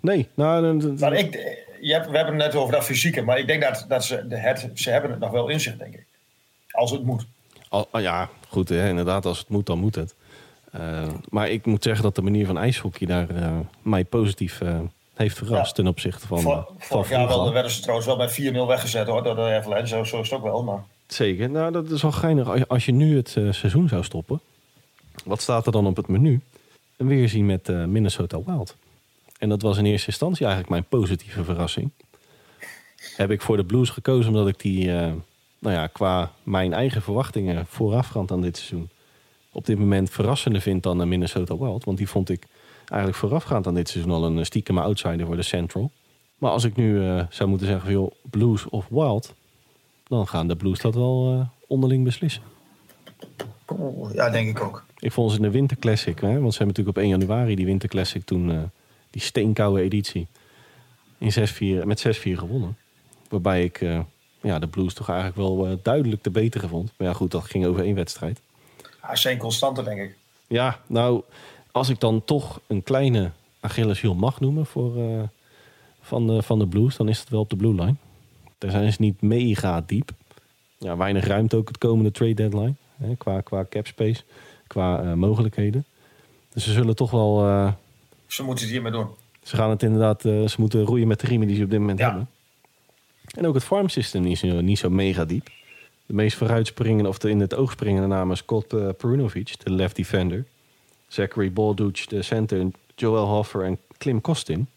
Nee, nou... Maar ik, je hebt, we hebben het net over dat fysieke, maar ik denk dat, dat ze, de- het, ze hebben het nog wel in zich, denk ik. Als het moet. Al, ah ja, goed, hè, inderdaad, als het moet, dan moet het. Eh, maar ik moet zeggen dat de manier van ijshockey daar eh, mij positief eh, heeft verrast Ja. ten opzichte van, Vor- vorig jaar wel, werden ze trouwens wel met 4-0 weggezet hoor, door de Avalanche. Zo, zo is het ook wel, maar... Zeker. Nou, dat is wel geinig. Als je, als je nu het seizoen zou stoppen, wat staat er dan op het menu? Een weerzien met Minnesota Wild. En dat was in eerste instantie eigenlijk mijn positieve verrassing. Heb ik voor de Blues gekozen omdat ik die, nou ja, qua mijn eigen verwachtingen voorafgaand aan dit seizoen, op dit moment verrassender vind dan de Minnesota Wild. Want die vond ik eigenlijk voorafgaand aan dit seizoen al een eh, stiekeme outsider voor de Central. Maar als ik nu eh, zou moeten zeggen, joh, Blues of Wild, dan gaan de Blues dat wel eh, onderling beslissen. Ja, denk ik ook. Ik vond ze in de Winter Classic, hè, want ze hebben natuurlijk op 1 januari die Winter Classic toen eh, die steenkoude editie in 6-4, met 6-4 gewonnen. Waarbij ik eh, ja, de Blues toch eigenlijk wel eh, duidelijk de betere vond. Maar ja, goed, dat ging over één wedstrijd. Ja, zijn constante, denk ik. Ja, nou, als ik dan toch een kleine Achilleshiel mag noemen voor, uh, van, de, van de Blues, dan is het wel op de blue line. Daar zijn ze niet mega diep. Ja, weinig ruimte ook het komende trade deadline. Hè, qua, qua cap space, qua uh, mogelijkheden. Dus ze zullen toch wel... Uh, ze moeten het hiermee doen. Ze gaan het inderdaad, ze moeten roeien met de riemen die ze op dit moment hebben. En ook het farm system is niet zo mega diep. De meest vooruitspringende, of de in het oog springende namen Scott uh, Perunovic, de left defender. Zachary Balduch, de center. Joel Hoffer en Klim Kostin.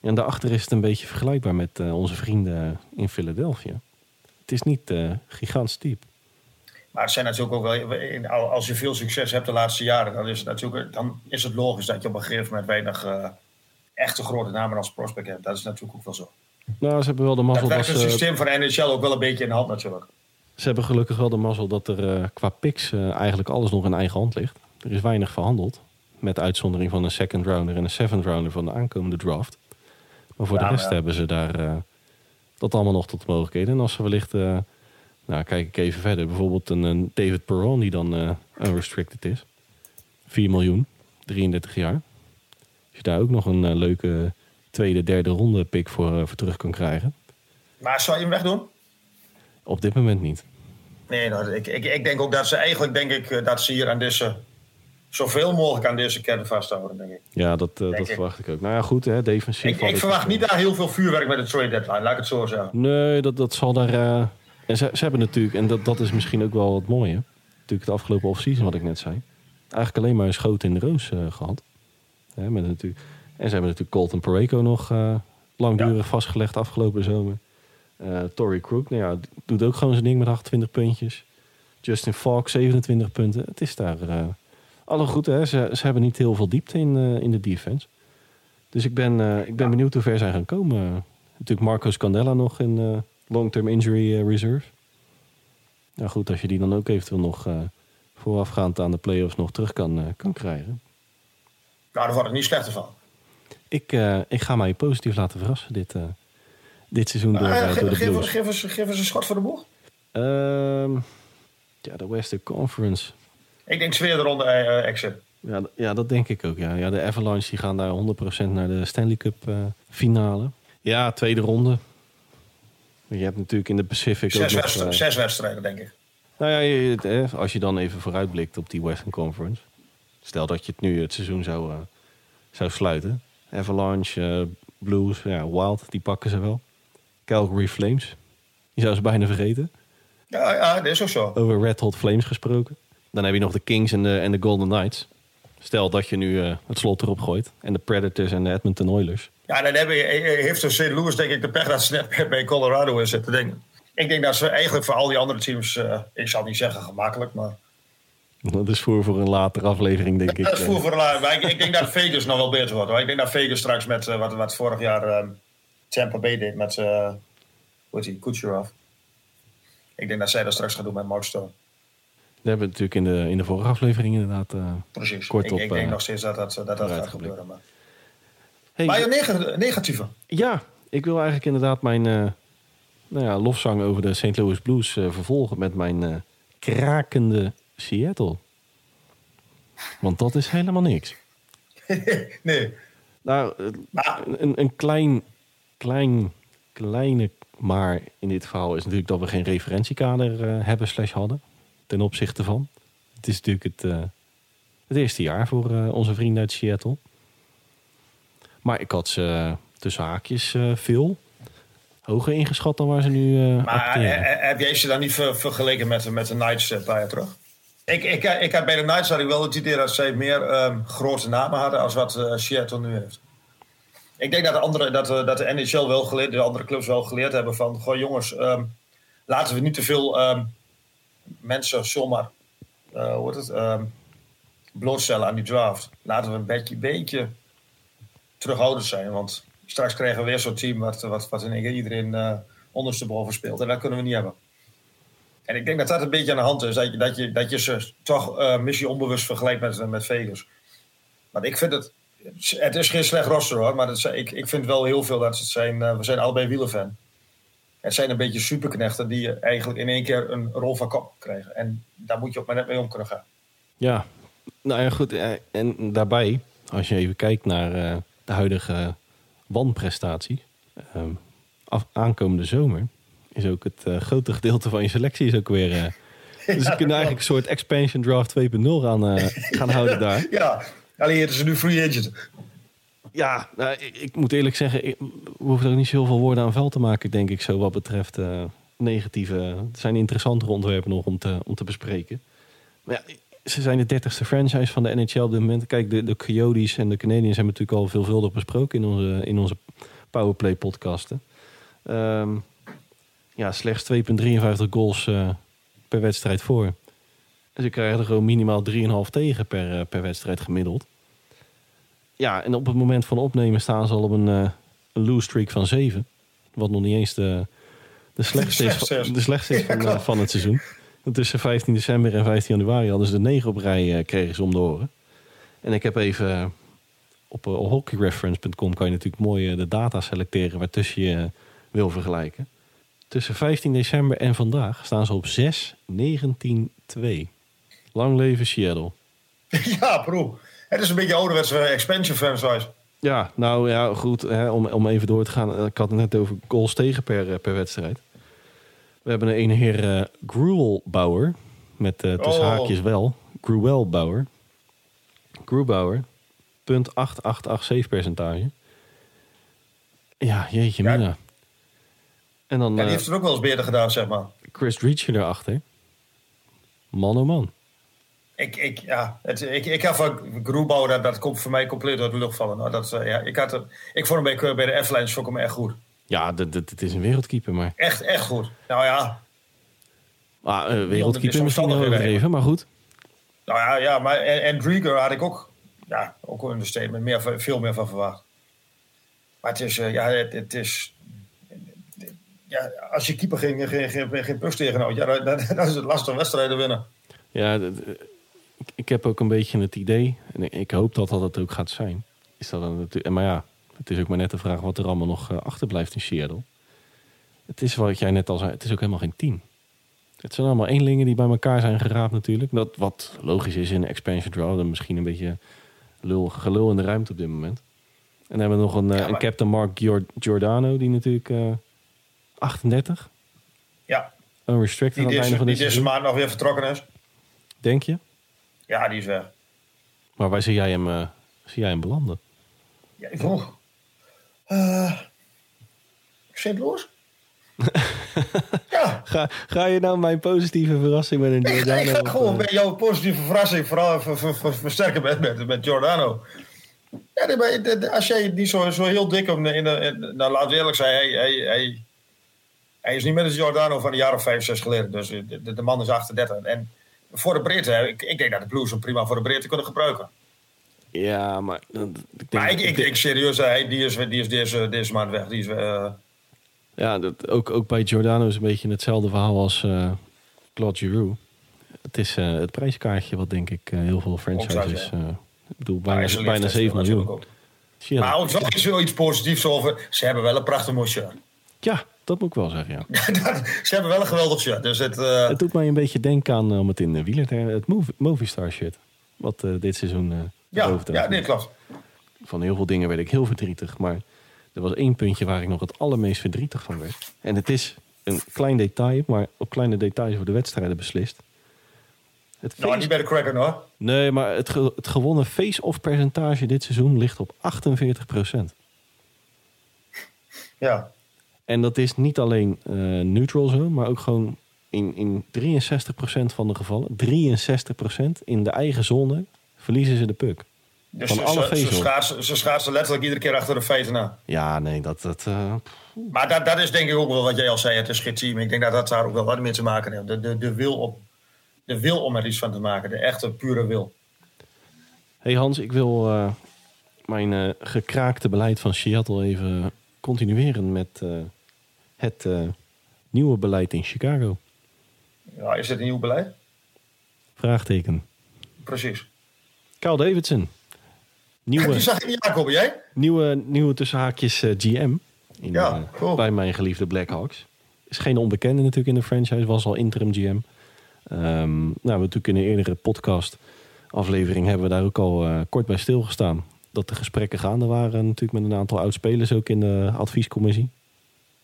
En daarachter is het een beetje vergelijkbaar met uh, onze vrienden in Philadelphia. Het is niet uh, gigantisch diep. Maar het zijn natuurlijk ook wel, als je veel succes hebt de laatste jaren, dan is het natuurlijk dan is het logisch dat je op een gegeven moment weinig echte grote namen als prospect hebt. Dat is natuurlijk ook wel zo. Nou, ze hebben wel de mazzel. Dat werkt het systeem van NHL ook wel een beetje in de hand natuurlijk. Ze hebben gelukkig wel de mazzel dat er uh, qua picks uh, eigenlijk alles nog in eigen hand ligt. Er is weinig verhandeld. Met uitzondering van een second rounder en een seventh rounder van de aankomende draft. Maar voor ja, de rest ja. hebben ze daar uh, dat allemaal nog tot mogelijkheden. En als ze wellicht, nou kijk ik even verder, bijvoorbeeld een, een David Perron die dan unrestricted is. 4 miljoen, 33 jaar. Als je daar ook nog een leuke tweede, derde ronde pick voor, voor terug kan krijgen. Maar zou je hem wegdoen? Op dit moment niet. Nee, nou, ik, ik, ik denk ook dat ze eigenlijk denk ik, dat ze hier aan deze zoveel mogelijk aan deze kern vasthouden, denk ik. Ja, dat, uh, dat ik. verwacht ik ook. Nou ja, goed, hè, defensief. Ik, ik verwacht niet daar heel veel vuurwerk met de trade deadline, laat ik het zo zeggen. Nee, dat, dat zal daar. Uh, en ze, ze hebben natuurlijk, en dat, dat is misschien ook wel het mooie. Natuurlijk het afgelopen offseason, wat ik net zei. Eigenlijk alleen maar een schoot in de roos uh, gehad. Hè, met natuurlijk, en ze hebben natuurlijk Colton Pareko nog langdurig ja. vastgelegd afgelopen zomer. Uh, Tory Crook, nou ja, doet ook gewoon zijn ding met 28 puntjes. Justin Falk, 27 punten. Het is daar uh, alle goed. Hè? Ze, ze hebben niet heel veel diepte in, in de defense. Dus ik ben, ik ben benieuwd hoe ver zij gaan komen. Natuurlijk Marco Scandella nog in long-term injury reserve. Nou goed, als je die dan ook eventueel nog voorafgaand aan de playoffs nog terug kan, kan krijgen. Nou, daar wordt het niet slechter van. Ik, ik ga mij positief laten verrassen dit, dit seizoen door, uh, door de geef. Geef, een schot voor de boeg. Um, ja, de Western Conference. Ik denk tweede ronde exit. Ja, ja, dat denk ik ook. Ja. Ja, de Avalanche die gaan daar 100% naar de Stanley Cup finale. Ja, tweede ronde. Je hebt natuurlijk in de Pacific zes, ook nog, zes wedstrijden, denk ik. Nou ja, als je dan even vooruitblikt op die Western Conference. Stel dat je het nu het seizoen zou, zou sluiten. Avalanche, Blues, ja, Wild, die pakken ze wel. Calgary Flames. Je zou ze bijna vergeten. Ja, ja, dat is ook zo. Over Red Hot Flames gesproken. Dan heb je nog de Kings en de, en de Golden Knights. Stel dat je nu uh, het slot erop gooit. En de Predators en de Edmonton Oilers. Ja, dan heb je, heeft de St. Louis denk ik de pech dat ze net bij Colorado in zitten. Denk, ik denk dat ze eigenlijk voor al die andere teams, uh, ik zal niet zeggen gemakkelijk, maar... Dat is voor, voor een latere aflevering, denk ik. Dat is voor, voor een. Ik, ik, denk dat Vegas nog wel beter wordt. Hoor. Ik denk dat Vegas straks met uh, wat, wat vorig jaar uh, Tampa Bay deed met, uh, hoe heet die, Kucherov. Ik denk dat zij dat straks gaan doen met Mark Stone. We hebben natuurlijk in de, in de vorige aflevering inderdaad uh, Precies. kort ik, op... Ik denk nog steeds dat dat, dat, dat gaat gebeuren. Maar, hey, maar je neg negatieve? Ja, ik wil eigenlijk inderdaad mijn nou ja, lofzang over de St. Louis Blues vervolgen met mijn krakende Seattle. Want dat is helemaal niks. [LAUGHS] nee. Nou, een, een klein, klein, kleine maar in dit geval is natuurlijk dat we geen referentiekader uh, hebben slash hadden. Ten opzichte van. Het is natuurlijk het, uh, het eerste jaar voor uh, onze vrienden uit Seattle. Maar ik had ze tussen haakjes veel hoger ingeschat dan waar ze nu Maar heb jij ze dan niet ver vergeleken met, met de Knights paar jaar terug? Ik, ik, ik had bij de Knights had ik wel het idee dat zij meer um, grote namen hadden als wat uh, Seattle nu heeft. Ik denk dat de, andere, dat, uh, dat de NHL wel geleerd, de andere clubs wel geleerd hebben van, goh jongens, um, laten we niet te veel um, mensen zomaar, hoe het, blootstellen aan die draft. Laten we een beetje, beetje terughoudend zijn, want straks krijgen we weer zo'n team wat, wat, wat in iedereen ondersteboven speelt. En dat kunnen we niet hebben. En ik denk dat dat een beetje aan de hand is. Dat je, dat je, dat je ze toch uh, missie onbewust vergelijkt met, met Vegas. Maar ik vind het... Het is geen slecht roster hoor. Maar ik, ik vind wel heel veel dat het zijn... Uh, we zijn allebei wielerfan. Het zijn een beetje superknechten die eigenlijk in één keer een rol van kop krijgen. En daar moet je ook maar net mee om kunnen gaan. Ja, Nou ja, goed. eh, En daarbij, als je even kijkt naar eh, de huidige wanprestatie. eh, af, aankomende zomer is ook het eh, grote gedeelte van je selectie is ook weer... eh, [LAUGHS] dus je kunt eigenlijk een soort expansion draft 2.0 aan eh, [LAUGHS] gaan houden daar. Ja, alleen het is nu free agent. Ja, nou, ik, ik moet eerlijk zeggen, ik, we hoeven er niet zoveel woorden aan vuil te maken, denk ik, zo wat betreft eh, negatieve. Het zijn interessantere onderwerpen nog om te, om te bespreken. Maar ja, ze zijn de dertigste franchise van de NHL op dit moment. Kijk, de, de Coyotes en de Canadiens hebben natuurlijk al veelvuldig besproken in onze, in onze Powerplay podcasten. Ehm, ja, slechts 2,53 goals eh, per wedstrijd voor. Dus ze krijgen er gewoon minimaal 3,5 tegen per, eh, per wedstrijd gemiddeld. Ja, en op het moment van opnemen staan ze al op een, eh, een lose streak van 7. Wat nog niet eens de, de slechtste is, van- de slechtste is van, van het seizoen. Tussen 15 december en 15 januari hadden ze de 9 op rij kregen ze om de oren. En ik heb even op uh, hockeyreference.com kan je natuurlijk mooi de data selecteren waartussen je wil vergelijken. Tussen 15 december en vandaag staan ze op 6, 19, 2. Lang leven Seattle. [LAUGHS] ja, bro. Het is een beetje ouderwetse expansion franchise. Ja, nou ja, goed. Hè, om, om even door te gaan. eh, Ik had het net over goals tegen per, eh, per wedstrijd. We hebben een heer eh Gruelbauer. Met eh tussen Oh. haakjes wel. Gruelbauer. Gruelbauer. Punt 8887 save percentage. Ja, jeetje Ja. mina. En dan Ja, die eh, heeft het ook wel eens beter gedaan, zeg maar. Chris Reacher erachter. Man oh man. Ik, ik, ja, het, ik, ik heb van Groenbouw, dat, dat komt voor mij compleet uit de lucht vallen. Nou, dat, eh, ja, ik, had er, ik vond hem bij, bij de F-Lines vond ik hem echt goed. Ja, het is een wereldkeeper, maar... Echt, echt goed. Nou ja, Ah, eh, deze wereldkeeper misschien overdreven, maar goed. nou ja, ja maar en, en Drieger had ik ook, ja, ook een understatement, meer, veel meer van verwacht. Maar het is, eh, ja, het, het is, ja, als je keeper geen, geen, geen, geen push tegenhoudt, ja, dan, dan, dan is het lastig wedstrijden winnen. Ja, ik, ik heb ook een beetje het idee, en ik, ik hoop dat dat het ook gaat zijn. Is dat dan natuurlijk, maar ja, het is ook maar net de vraag wat er allemaal nog eh, achterblijft in Seattle. Het is wat jij net al zei, het is ook helemaal geen team. Het zijn allemaal eenlingen die bij elkaar zijn geraapt natuurlijk. Dat wat logisch is in een expansion draw, dan misschien een beetje lul, gelul in de ruimte op dit moment. En dan hebben we nog een, eh, een captain Mark Gior- Giordano, die natuurlijk eh 38, Ja, unrestricted die aan het einde van die deze maand nog weer vertrokken is. Denk je? Ja, die is weg. Maar waar zie jij hem, eh, zie jij hem belanden? Ja, ik vroeg. Eh St. Louis? [LAUGHS] ja, Ga, ga je nou mijn positieve verrassing met een Giordano... ik ga gewoon eh, bij jouw positieve verrassing vooral ver- ver- ver- versterken met, met, met Giordano. Ja, nee, maar de- de- als jij niet zo, zo heel dik om in de, in, nou laten we eerlijk zijn, hij, hij, hij, hij is niet met de Giordano van een jaar of vijf, zes geleden. Dus eh, de, de, de man is 38. En voor de hè, ik, ik denk dat de Blues hem prima voor de breedte kunnen gebruiken. Ja, maar... eh, Ik denk, Maar ik, ik, ik serieus, hij, die is, die is deze, deze maand weg. Die is, eh, ja, dat, ook, ook bij Giordano is een beetje hetzelfde verhaal als eh Claude Giroux. Het is eh, het prijskaartje wat denk ik eh, heel veel franchises... eh, ik bedoel, bijna, is bijna leeftijd 7 natuurlijk miljoen. ook. Maar ook wel iets, positiefs over. Ze hebben wel een prachtig shirt. Ja, dat moet ik wel zeggen, ja. [LAUGHS] Ze hebben wel een geweldig shirt. Dus het, eh, Het doet mij een beetje denken aan, eh, om het in de wieler te het Movie, Movistar shit. Wat eh, dit seizoen... eh ja, ja, nee, klopt. Van heel veel dingen werd ik heel verdrietig. Maar er was één puntje waar ik nog het allermeest verdrietig van werd. En het is een klein detail, maar op kleine details worden wedstrijden beslist. Het Nou, face- niet bij de Kraken hoor. Nee, maar het, ge- het gewonnen face-off percentage dit seizoen ligt op 48% Ja. En dat is niet alleen eh, neutral zone, maar ook gewoon in, in 63% van de gevallen, 63% in de eigen zone, verliezen ze de puck. Dus Van ze, alle ze, ze, schaatsen, ze schaatsen letterlijk iedere keer achter de feiten aan. Ja, nee, dat... dat eh, Maar dat, dat is denk ik ook wel wat jij al zei. Het is geen team. Ik denk dat dat daar ook wel wat mee te maken heeft. De, de, de, wil, op, de wil om er iets van te maken. De echte, pure wil. Hey Hans, ik wil eh, mijn gekraakte beleid van Seattle even continueren met het eh, nieuwe beleid in Chicago. Ja, is dit een nieuw beleid? Vraagteken. Precies. Kyle Davidson. Nieuwe, [LAUGHS] Die zag niet aankomen, jij? nieuwe, nieuwe tussenhaakjes eh, GM in, Ja, eh, cool. bij mijn geliefde Blackhawks. Is geen onbekende natuurlijk in de franchise, was al interim GM. Ehm, nou, we natuurlijk in een eerdere podcast aflevering hebben we daar ook al kort bij stilgestaan. Dat de gesprekken gaande waren natuurlijk met een aantal oud-spelers ook in de adviescommissie.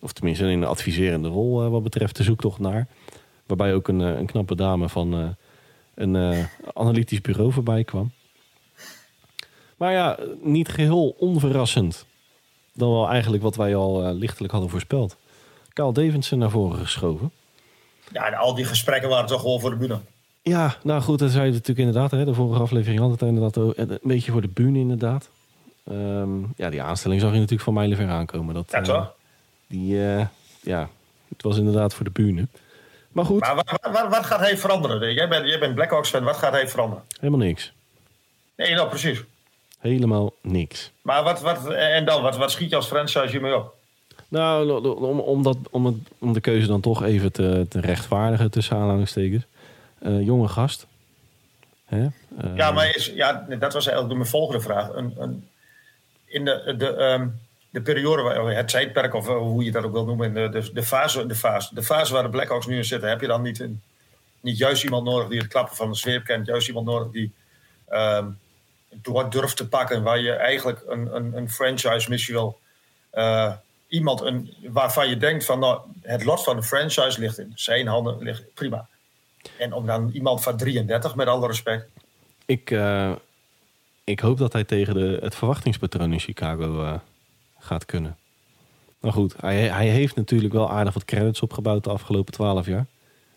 Of tenminste in de adviserende rol eh, wat betreft de zoektocht naar. Waarbij ook een, eh, een knappe dame van eh, een analytisch bureau voorbij kwam. Maar ja, niet geheel onverrassend. Dan wel eigenlijk wat wij al lichtelijk hadden voorspeld. Carl Davidson naar voren geschoven. Ja, en al die gesprekken waren toch gewoon voor de bühne. Ja, nou goed, dat zei je natuurlijk inderdaad. Hè, de vorige aflevering had het inderdaad een beetje voor de bühne inderdaad. Ehm, ja, die aanstelling zag je natuurlijk van mijlenver aankomen. Dat, Ja, toch? Die, eh, ja, het was inderdaad voor de bühne. Maar goed, Maar wat, wat, wat gaat hij veranderen? Jij bent, jij bent Blackhawks fan, wat gaat hij veranderen? helemaal niks. Nee, nou precies. Helemaal niks. Maar wat, wat, en dan, wat, wat schiet je als franchise hiermee op? Nou, om, om, dat, om, het, om de keuze dan toch even te, te rechtvaardigen tussen aanhalingstekens. Eh, jonge gast. Hè? Eh, Ja, maar is, ja, dat was eigenlijk mijn volgende vraag. Een, een, in de, de, ehm, de periode, het tijdperk of eh, hoe je dat ook wil noemen, de, de, fase, de, fase, de fase waar de Blackhawks nu in zitten, heb je dan niet, niet juist iemand nodig die het klappen van de zweep kent, juist iemand nodig die door durft te pakken, waar je eigenlijk een, een, een franchise misschien wel eh, iemand een, waarvan je denkt van nou, het lot van de franchise ligt in zijn handen, ligt prima. En om dan iemand van 33, met alle respect, ik, eh, ik hoop dat hij tegen de, het verwachtingspatroon in Chicago gaat kunnen. Maar goed, hij, hij heeft natuurlijk wel aardig wat credits opgebouwd de afgelopen twaalf jaar.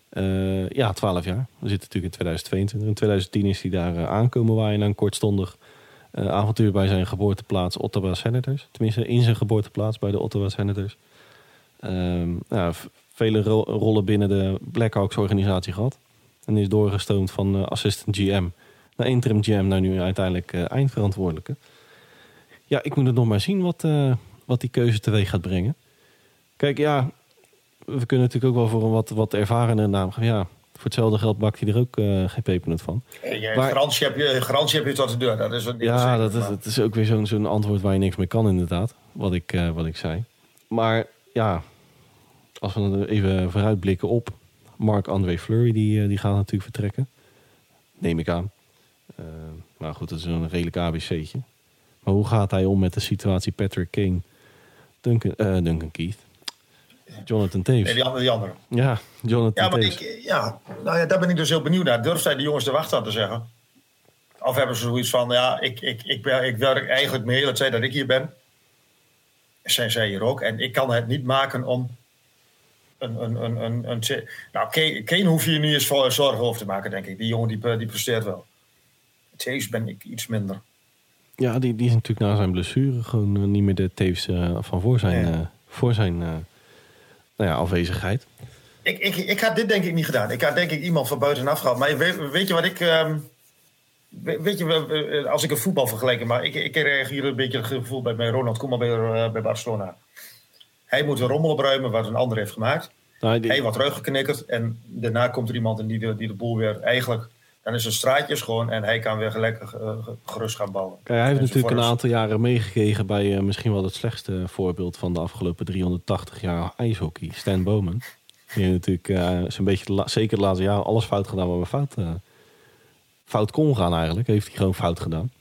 Eh, ja, twaalf jaar. We zitten natuurlijk in 2022. In 2010 is hij daar eh, aankomen waaien na een kortstondig eh, avontuur bij zijn geboorteplaats Ottawa Senators. Tenminste, in zijn geboorteplaats bij de Ottawa Senators. Ehm, vele ro- rollen binnen de Blackhawks organisatie gehad. En is doorgestoomd van eh, assistant GM naar interim GM naar nu uiteindelijk eindverantwoordelijke. Ja, ik moet het nog maar zien wat, eh, wat die keuze teweeg gaat brengen. Kijk, ja, we kunnen natuurlijk ook wel voor een wat, wat ervarende naam gaan. Ja, voor hetzelfde geld bakt hij er ook eh, geen pepernoot van. Maar- garantie, heb je, garantie heb je tot de deur. Dat is een Ja, dat is, dat is ook weer zo'n zo'n antwoord waar je niks mee kan, inderdaad. Wat ik, eh, wat ik zei. Maar ja, als we even vooruitblikken op Marc-André Fleury, die, die gaat natuurlijk vertrekken. Neem ik aan. Maar goed, dat is een redelijk ABC'tje. Maar hoe gaat hij om met de situatie Patrick Kane, Duncan, eh, Duncan Keith, Jonathan Taves? Nee, die andere. Die andere. Ja, Jonathan Ja, maar Taves. ik, ja, nou ja, daar ben ik dus heel benieuwd naar. Durft hij de jongens de wacht aan te zeggen? Of hebben ze zoiets van, ja, ik, ik, ik, ben, ik werk eigenlijk mijn hele tijd dat ik hier ben. Zijn zij hier ook. En ik kan het niet maken om een... een, een, een, een nou, Kane, Kane hoef je niet eens voor zorgen over te maken, denk ik. Die jongen die, die presteert wel. Thees ben ik iets minder. Ja, die, die is natuurlijk na zijn blessure gewoon eh, niet meer de Taves eh, van voor zijn, eh, voor zijn nou ja, afwezigheid. Ik, ik, ik had dit denk ik niet gedaan. Ik had denk ik iemand van buitenaf gehad. Maar weet, weet je wat ik... ehm, we- weet je, als ik een voetbal vergelijk, maar ik, ik kreeg hier een beetje het gevoel bij, bij Ronald Koeman bij, bij Barcelona. Hij moet een rommel opruimen wat een ander heeft gemaakt. Nou, die- Hij wordt teruggeknikkerd en daarna komt er iemand en die de, die de boel weer eigenlijk... Dan is het straatje schoon en hij kan weer gelijk eh, gerust gaan bouwen. Kijk, hij heeft natuurlijk een aantal jaren meegekregen bij eh, misschien wel het slechtste voorbeeld van de afgelopen 380 jaar ijshockey, Stan Bowman. Die heeft natuurlijk eh, zo'n beetje, zeker de laatste jaren, alles fout gedaan waar we fout, fout kon gaan eigenlijk. Heeft hij gewoon fout gedaan.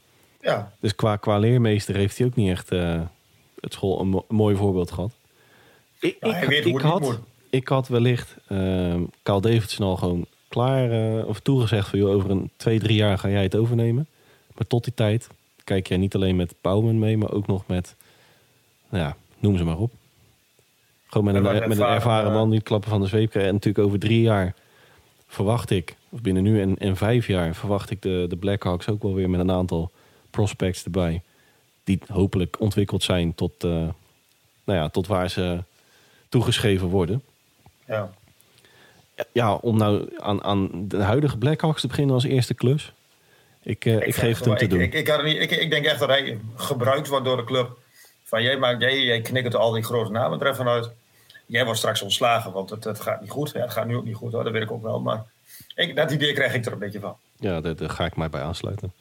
Ja, Dus qua, qua leermeester heeft hij ook niet echt het school een, mo- een mooi voorbeeld gehad. Ik, Ja, hoe ik, niet had, ik had wellicht Carl Davidson al gewoon klaar eh, of toegezegd van joh, over een twee, drie jaar ga jij het overnemen. Maar tot die tijd kijk jij niet alleen met Bouwman mee, maar ook nog met, nou ja, noem ze maar op. Gewoon met een, een met een ervaren, ervaren eh, man die het klappen van de zweep krijgt. En natuurlijk over drie jaar verwacht ik, of binnen nu en, en vijf jaar, verwacht ik de, de Blackhawks ook wel weer met een aantal prospects erbij. Die hopelijk ontwikkeld zijn tot, eh, nou ja, tot waar ze toegeschreven worden. ja. Ja, om nou aan, aan de huidige Blackhawks te beginnen als eerste klus. Ik, eh, ik, geef het hem te ik, doen. Ik, ik, ik, denk echt dat hij gebruikt wordt door de club. Van jij, maakt, jij, jij knikkert al die grote namen er even uit. Jij wordt straks ontslagen, want het, het gaat niet goed. Ja, het gaat nu ook niet goed hoor, dat weet ik ook wel. Maar ik, dat idee krijg ik er een beetje van. Ja, daar, daar ga ik mij bij aansluiten.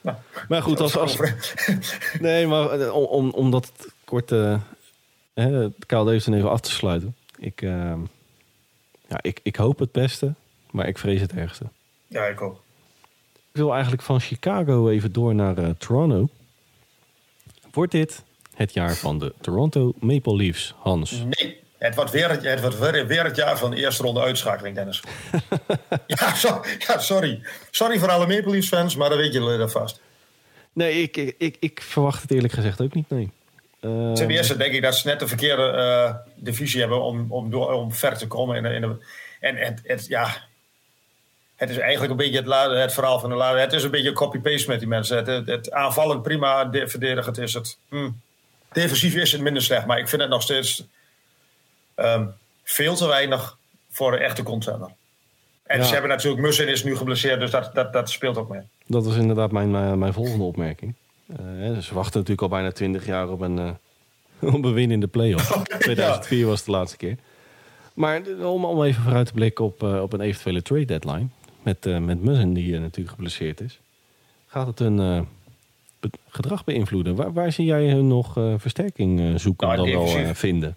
Nou, Maar goed, als, als, [LAUGHS] nee, maar eh, om, om, om dat kort eh hè, Kyle Davidson even af te sluiten. Ik, eh, ja, ik, ik hoop het beste, maar ik vrees het ergste. Ja, ik ook. wil eigenlijk van Chicago even door naar eh, Toronto. Wordt dit het jaar van de Toronto Maple Leafs, Hans? Nee, het wordt weer het, het, wordt weer, weer het jaar van de eerste ronde uitschakeling, Dennis. [LAUGHS] ja, so- ja, sorry. Sorry voor alle Maple Leafs fans, maar dan weet jullie dat vast. Nee, ik, ik, ik, ik verwacht het eerlijk gezegd ook niet, nee. Eh, Ten eerste denk ik dat ze net de verkeerde eh, divisie hebben om, om, door, om ver te komen. In de, in de, en het, het, ja, het is eigenlijk een beetje het, het verhaal van de laatste. Het is een beetje copy-paste met die mensen. Het, het, het aanvallend prima, de, verdedigend is het. hm. Defensief is het minder slecht, maar ik vind het nog steeds ehm, veel te weinig voor een echte contender. En Ja. ze hebben natuurlijk, Mussen is nu geblesseerd, dus dat, dat, dat speelt ook mee. Dat was inderdaad mijn, eh, mijn volgende opmerking. Hè, ze wachten natuurlijk al bijna 20 jaar op een, eh, [LAUGHS] op een win in de play-off. [LAUGHS] 2004 was de laatste keer. Maar om, om even vooruit te blikken op, eh, op een eventuele trade deadline. Met, met Mussen, die natuurlijk geblesseerd is. Gaat het hun be- gedrag beïnvloeden? Waar, waar zie jij hun nog versterking zoeken Nou, dan wel vinden?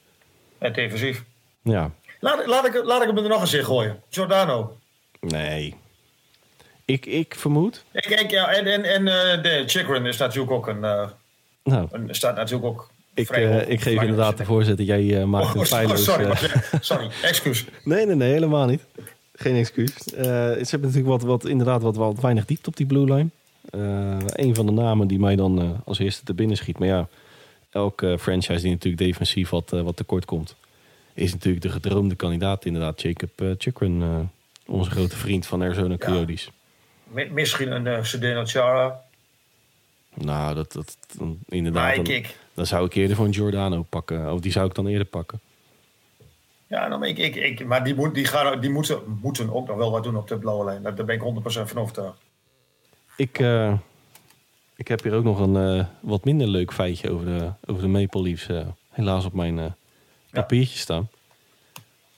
En defensief. Ja, Laat, laat, ik, laat ik hem er nog eens in gooien. Giordano. nee. Ik, ik vermoed... Ik, ik, ja, en en, en eh, de Chikrin is natuurlijk ook een, eh, Nou, een staat natuurlijk ook. ik, vrij eh, ik geef inderdaad de voorzitter. Jij maakt Oh, een feilloos... sorry, sorry, excuus. [LAUGHS] Nee, nee, nee, helemaal niet. Geen excuus. Ze hebben natuurlijk wat, wat, inderdaad wat, wat weinig diepte op die blue line. Een van de namen die mij dan als eerste te binnen schiet. Maar ja, elke franchise die natuurlijk defensief wat, wat tekort komt... is natuurlijk de gedroomde kandidaat inderdaad. Jacob uh, Chikrin, onze grote vriend van Arizona Coyotes. Misschien een uh, Sedeno Chara. Nou, dat, dat dan, inderdaad... Dan, dan zou ik eerder voor een Giordano pakken. Of die zou ik dan eerder pakken. ja, nou, maar ik, ik, ik, maar die, moet, die, gaan, die moeten, moeten ook nog wel wat doen op de blauwe lijn. Daar ben ik 100% van overtuigd. Ik, eh, ik heb hier ook nog een eh, wat minder leuk feitje over de, over de Maple Leafs. eh, helaas op mijn eh, papiertje staan.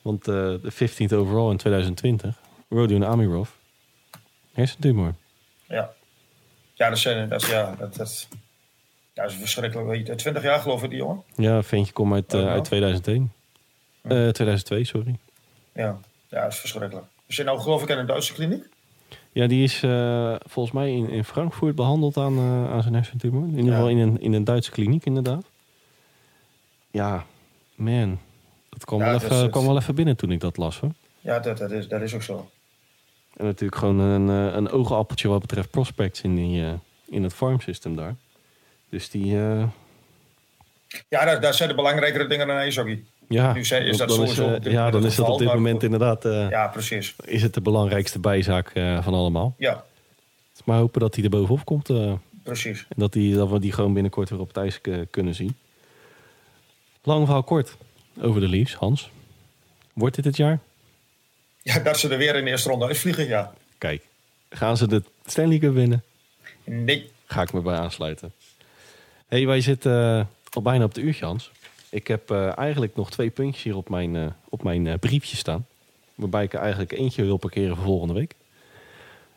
Want eh, de 15th overall in 2020, Rodion Amirov, hersentumor. Ja, ja dat, zijn, dat, is, ja, dat, dat, ja, dat is verschrikkelijk. Weet je, 20 jaar geloof ik die jongen. Ja, ventje komt uit, eh, Oh, uit 2001. Eh, 2002, sorry. Ja, ja dat is verschrikkelijk. Is je nou geloof ik in een Duitse kliniek? Ja, die is eh, volgens mij in, in Frankfurt behandeld aan, eh, aan zijn hersentumor. In ieder Ja. geval in een, in een Duitse kliniek, inderdaad. Ja, man. Dat kwam, Ja, wel, dat even, is het. kwam wel even binnen toen ik dat las, hoor. Ja, dat, dat, is, dat is ook zo. En natuurlijk gewoon een, eh, een oogappeltje wat betreft prospects in, die, eh, in het farm system daar. Dus die, eh, Ja, daar, daar zijn de belangrijkere dingen dan ijshockey. ja, Nu zijn- is dat dan sowieso ja, dan is dat op dit moment inderdaad Ja, precies. is het de belangrijkste bijzaak van allemaal. Ja, maar hopen dat hij er bovenop komt eh, en precies. dat, die, dat we die gewoon binnenkort weer op het ijs kunnen zien. Lang verhaal kort over de Leafs, Hans. Wordt dit het jaar? Ja, dat ze er weer in de eerste ronde uitvliegen, ja. Kijk, gaan ze de Stanley Cup winnen? Nee. Ga ik me bij aansluiten. hey, wij zitten eh, al bijna op de uurtje, Hans. Ik heb eh, eigenlijk nog twee puntjes hier op mijn, eh, op mijn briefje staan. Waarbij ik er eigenlijk eentje wil parkeren voor volgende week.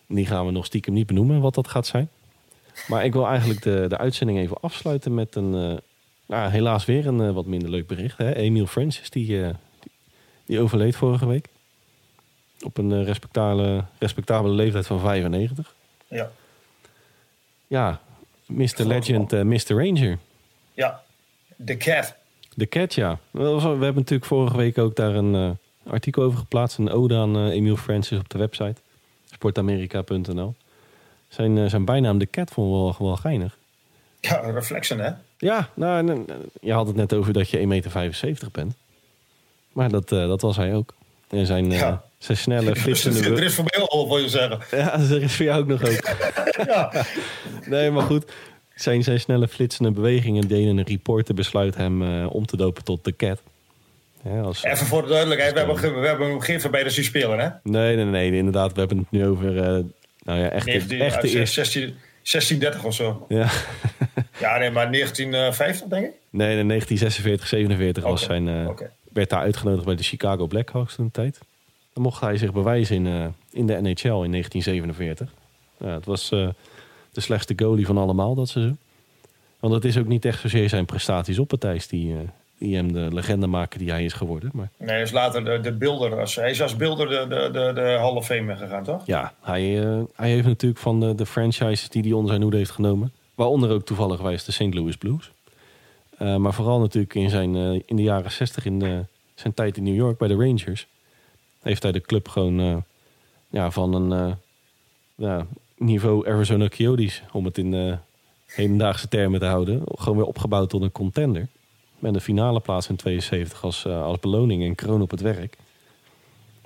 Die gaan we nog stiekem niet benoemen wat dat gaat zijn. Maar ik wil eigenlijk de, de uitzending even afsluiten met een... nou, helaas weer een wat minder leuk bericht. Hè? Emil Francis, die, die, die overleed vorige week. Op een eh, respectabele, respectabele leeftijd van 95. Ja. Ja, Mr. Legend, eh, Mr. Ranger. Ja. De cat. De Cat, ja. We hebben natuurlijk vorige week ook daar een eh, artikel over geplaatst. Een ode aan eh Emile Francis op de website. Sportamerika.nl. Zijn, eh, zijn bijnaam De Cat vond wel, wel geinig. Ja, reflexen, hè? Ja, nou, eh, je had het net over dat je 1,75 meter bent. Maar dat, eh, dat was hij ook. En zijn, eh, Ja. zijn snelle, [LAUGHS] flitsende... er is voor mij al, wil je zeggen. Ja, dat is voor jou ook nog ook. [LAUGHS] Ja. Nee, maar goed. Zijn, zijn snelle flitsende bewegingen deden een reporter besluit hem eh, om te dopen tot de cat. Ja, als, Even voor de duidelijkheid, we hebben, we hebben hem geen zien spelen, hè? nee, nee, nee, inderdaad. We hebben het nu over eh, nou ja, echt, 19, echt de uit eerste. 16, 1630 of zo. Ja. Ja, nee, maar 1950, denk ik. Nee, in 1946, 47 was Oké, zijn, oké. Werd daar uitgenodigd bij de Chicago Blackhawks toen de tijd. Dan mocht hij zich bewijzen in, eh, in de NHL in 1947. Ja, het was eh, de slechtste goalie van allemaal dat seizoen. Want het is ook niet echt zozeer zijn prestaties op het ijs die, eh, die hem de legende maken die hij is geworden. Maar Nee, hij is later de, de beelder. Als, hij is als beelder de, de, de, de Hall of Fame gegaan, toch? ja, hij, hij heeft natuurlijk van de, de franchises die hij onder zijn hoede heeft genomen. Waaronder ook toevallig wijs de St. Louis Blues. Eh, maar vooral natuurlijk in, zijn, eh, in de jaren 60 in de, zijn tijd in New York bij de Rangers. Heeft hij de club gewoon eh, ja, van een eh, ja, niveau Arizona Coyotes, om het in eh, hedendaagse termen te houden, gewoon weer opgebouwd tot een contender. Met een finale plaats in 72 als, eh, als beloning en kroon op het werk.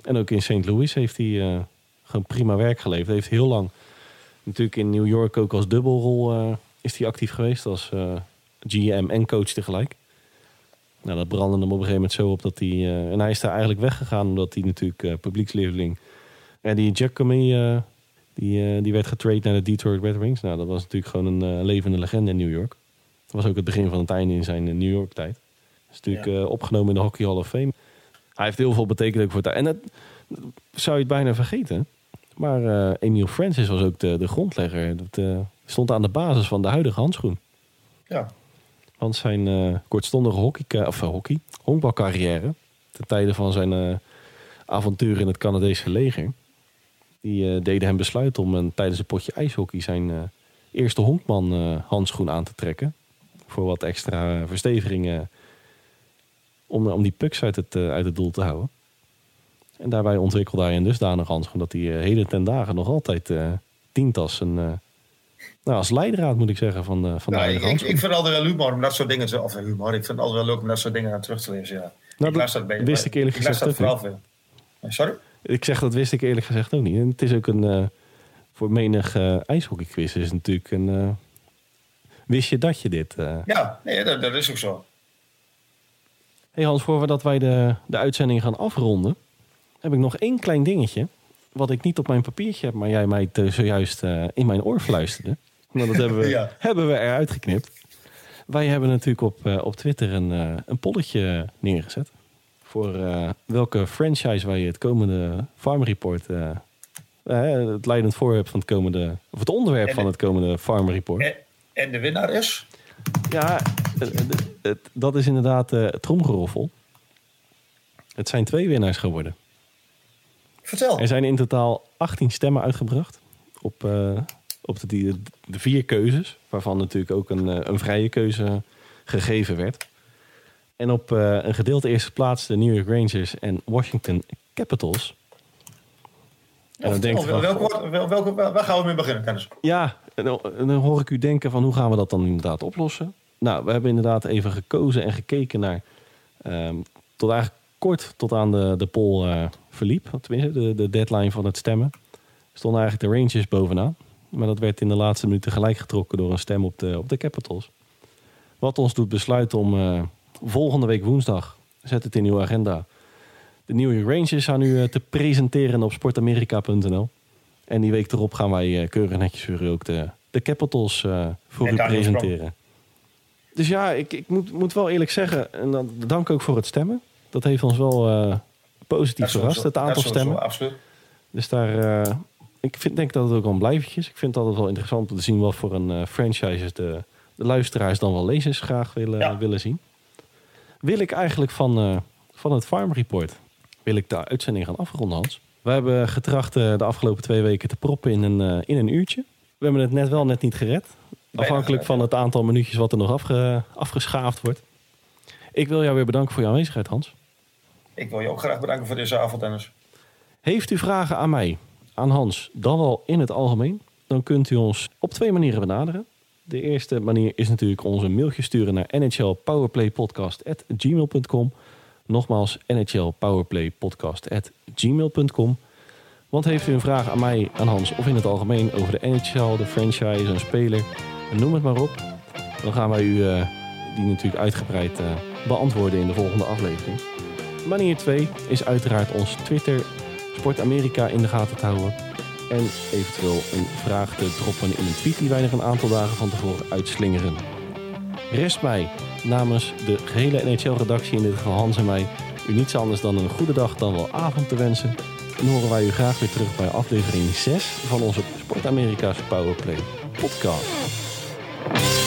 En ook in St. Louis heeft hij eh, gewoon prima werk geleverd. Hij heeft heel lang natuurlijk in New York ook als dubbelrol eh, is hij actief geweest als eh, GM en coach tegelijk. Nou, dat brandde hem op een gegeven moment zo op dat hij... eh, en hij is daar eigenlijk weggegaan omdat hij natuurlijk publiekslieveling... En die Giacomi, eh die, die werd getrade naar de Detroit Red Wings. Nou, dat was natuurlijk gewoon een levende legende in New York. Dat was ook het begin van het einde in zijn New York tijd. Is natuurlijk Ja. opgenomen in de Hockey Hall of Fame. Hij heeft heel veel betekend ook voor het... En dat zou je het bijna vergeten. Maar eh Emile Francis was ook de, de grondlegger. Dat stond aan de basis van de huidige handschoen. Ja. Want zijn eh, kortstondige hockey, of, eh, hockey, honkbalcarrière... ten tijde van zijn eh, avontuur in het Canadese leger... die eh, deden hem besluiten om een, tijdens een potje ijshockey... zijn eh, eerste honkman eh, handschoen aan te trekken. Voor wat extra eh, verstevigingen... om, om die pucks uit het, eh, uit het doel te houden. En daarbij ontwikkelde hij een dusdanig handschoen... dat hij eh, heden ten dagen nog altijd eh dient als een... eh, nou, als leidraad moet ik zeggen van de, van de Nou, ik, ik, ik vind het altijd wel humor om dat soort dingen te... Of eh, humor, ik vind het altijd wel leuk om dat soort dingen aan terug te lezen, ja. Nou, ik dat dat bij, wist ik eerlijk ik gezegd dat ook vooral veel. Sorry? Ik zeg dat wist ik eerlijk gezegd ook niet. En het is ook een. eh, voor menig eh ijshockeyquiz is natuurlijk een. eh, wist je dat je dit. eh Ja, nee, dat, dat is ook zo. Hey Hans, voordat wij de, de uitzending gaan afronden. heb ik nog één klein dingetje. Wat ik niet op mijn papiertje heb, maar jij mij zojuist eh, in mijn oor fluisterde. Nou, dat hebben we, [LAUGHS] Ja. hebben we eruit geknipt. Wij hebben natuurlijk op, eh, op Twitter een, eh, een polletje neergezet. Voor eh, welke franchise wij het komende Farm Report. het leidend voorwerp van het komende. of het onderwerp van het komende Farm Report. En, en de winnaar is? Ja, het- dat is inderdaad tromgeroffel. Het zijn twee winnaars geworden. Vertel. Er zijn in totaal 18 stemmen uitgebracht op, op de, de vier keuzes, waarvan natuurlijk ook een, eh, een vrije keuze gegeven werd. En op eh, een gedeelte eerste plaats de New York Rangers en Washington Capitals. En dan denk welke, waar gaan we mee beginnen, Dennis? Ja, en dan, en dan hoor ik u denken van hoe gaan we dat dan inderdaad oplossen? Nou, we hebben inderdaad even gekozen en gekeken naar... ehm, tot eigenlijk kort tot aan de, de poll eh, verliep. Tenminste, de, de deadline van het stemmen. Stonden eigenlijk de Rangers bovenaan. Maar dat werd in de laatste minuten gelijk getrokken door een stem op de, op de Capitals. Wat ons doet besluiten om eh, volgende week woensdag... zet het in uw agenda... de New York Rangers aan u eh, te presenteren op sportamerika.nl. En die week erop gaan wij eh, keurig netjes weer ook de, de Capitals voor En u presenteren. Dus ja, ik, ik moet, moet wel eerlijk zeggen, en dan dank ook voor het stemmen. Dat heeft ons wel positief verrast, het aantal stemmen. Absoluut. Dus daar, ik vind, denk dat het ook wel een blijvertje is. Ik vind het altijd wel interessant om te zien wat voor een eh, franchise de, de luisteraars dan wel lezers graag willen, Ja. willen zien. Wil ik eigenlijk van, eh, van het Farm Report, wil ik de uitzending gaan afronden, Hans. We hebben getracht eh, de afgelopen twee weken te proppen in een, in een uurtje. We hebben het net wel net niet gered. Afhankelijk van het aantal minuutjes wat er nog afge, afgeschaafd wordt. Ik wil jou weer bedanken voor je aanwezigheid, Hans. Ik wil je ook graag bedanken voor deze avond, Dennis. Heeft u vragen aan mij, aan Hans, dan wel in het algemeen? Dan kunt u ons op twee manieren benaderen. De eerste manier is natuurlijk ons een mailtje sturen naar nhlpowerplaypodcast.gmail.com. Nogmaals, nhlpowerplaypodcast.gmail.com. Want heeft u een vraag aan mij, aan Hans of in het algemeen over de NHL, de franchise, een speler, noem het maar op. Dan gaan wij u eh, die natuurlijk uitgebreid eh, beantwoorden in de volgende aflevering. Manier 2 is uiteraard ons Twitter Sport Amerika in de gaten te houden. En eventueel een vraag te droppen in een tweet die wij er een aantal dagen van tevoren uitslingeren. Rest mij namens de gehele NHL-redactie, in dit geval Hans en mij, u niets anders dan een goede dag dan wel avond te wensen. En horen wij u graag weer terug bij aflevering 6 van onze Sport Amerika's Powerplay podcast.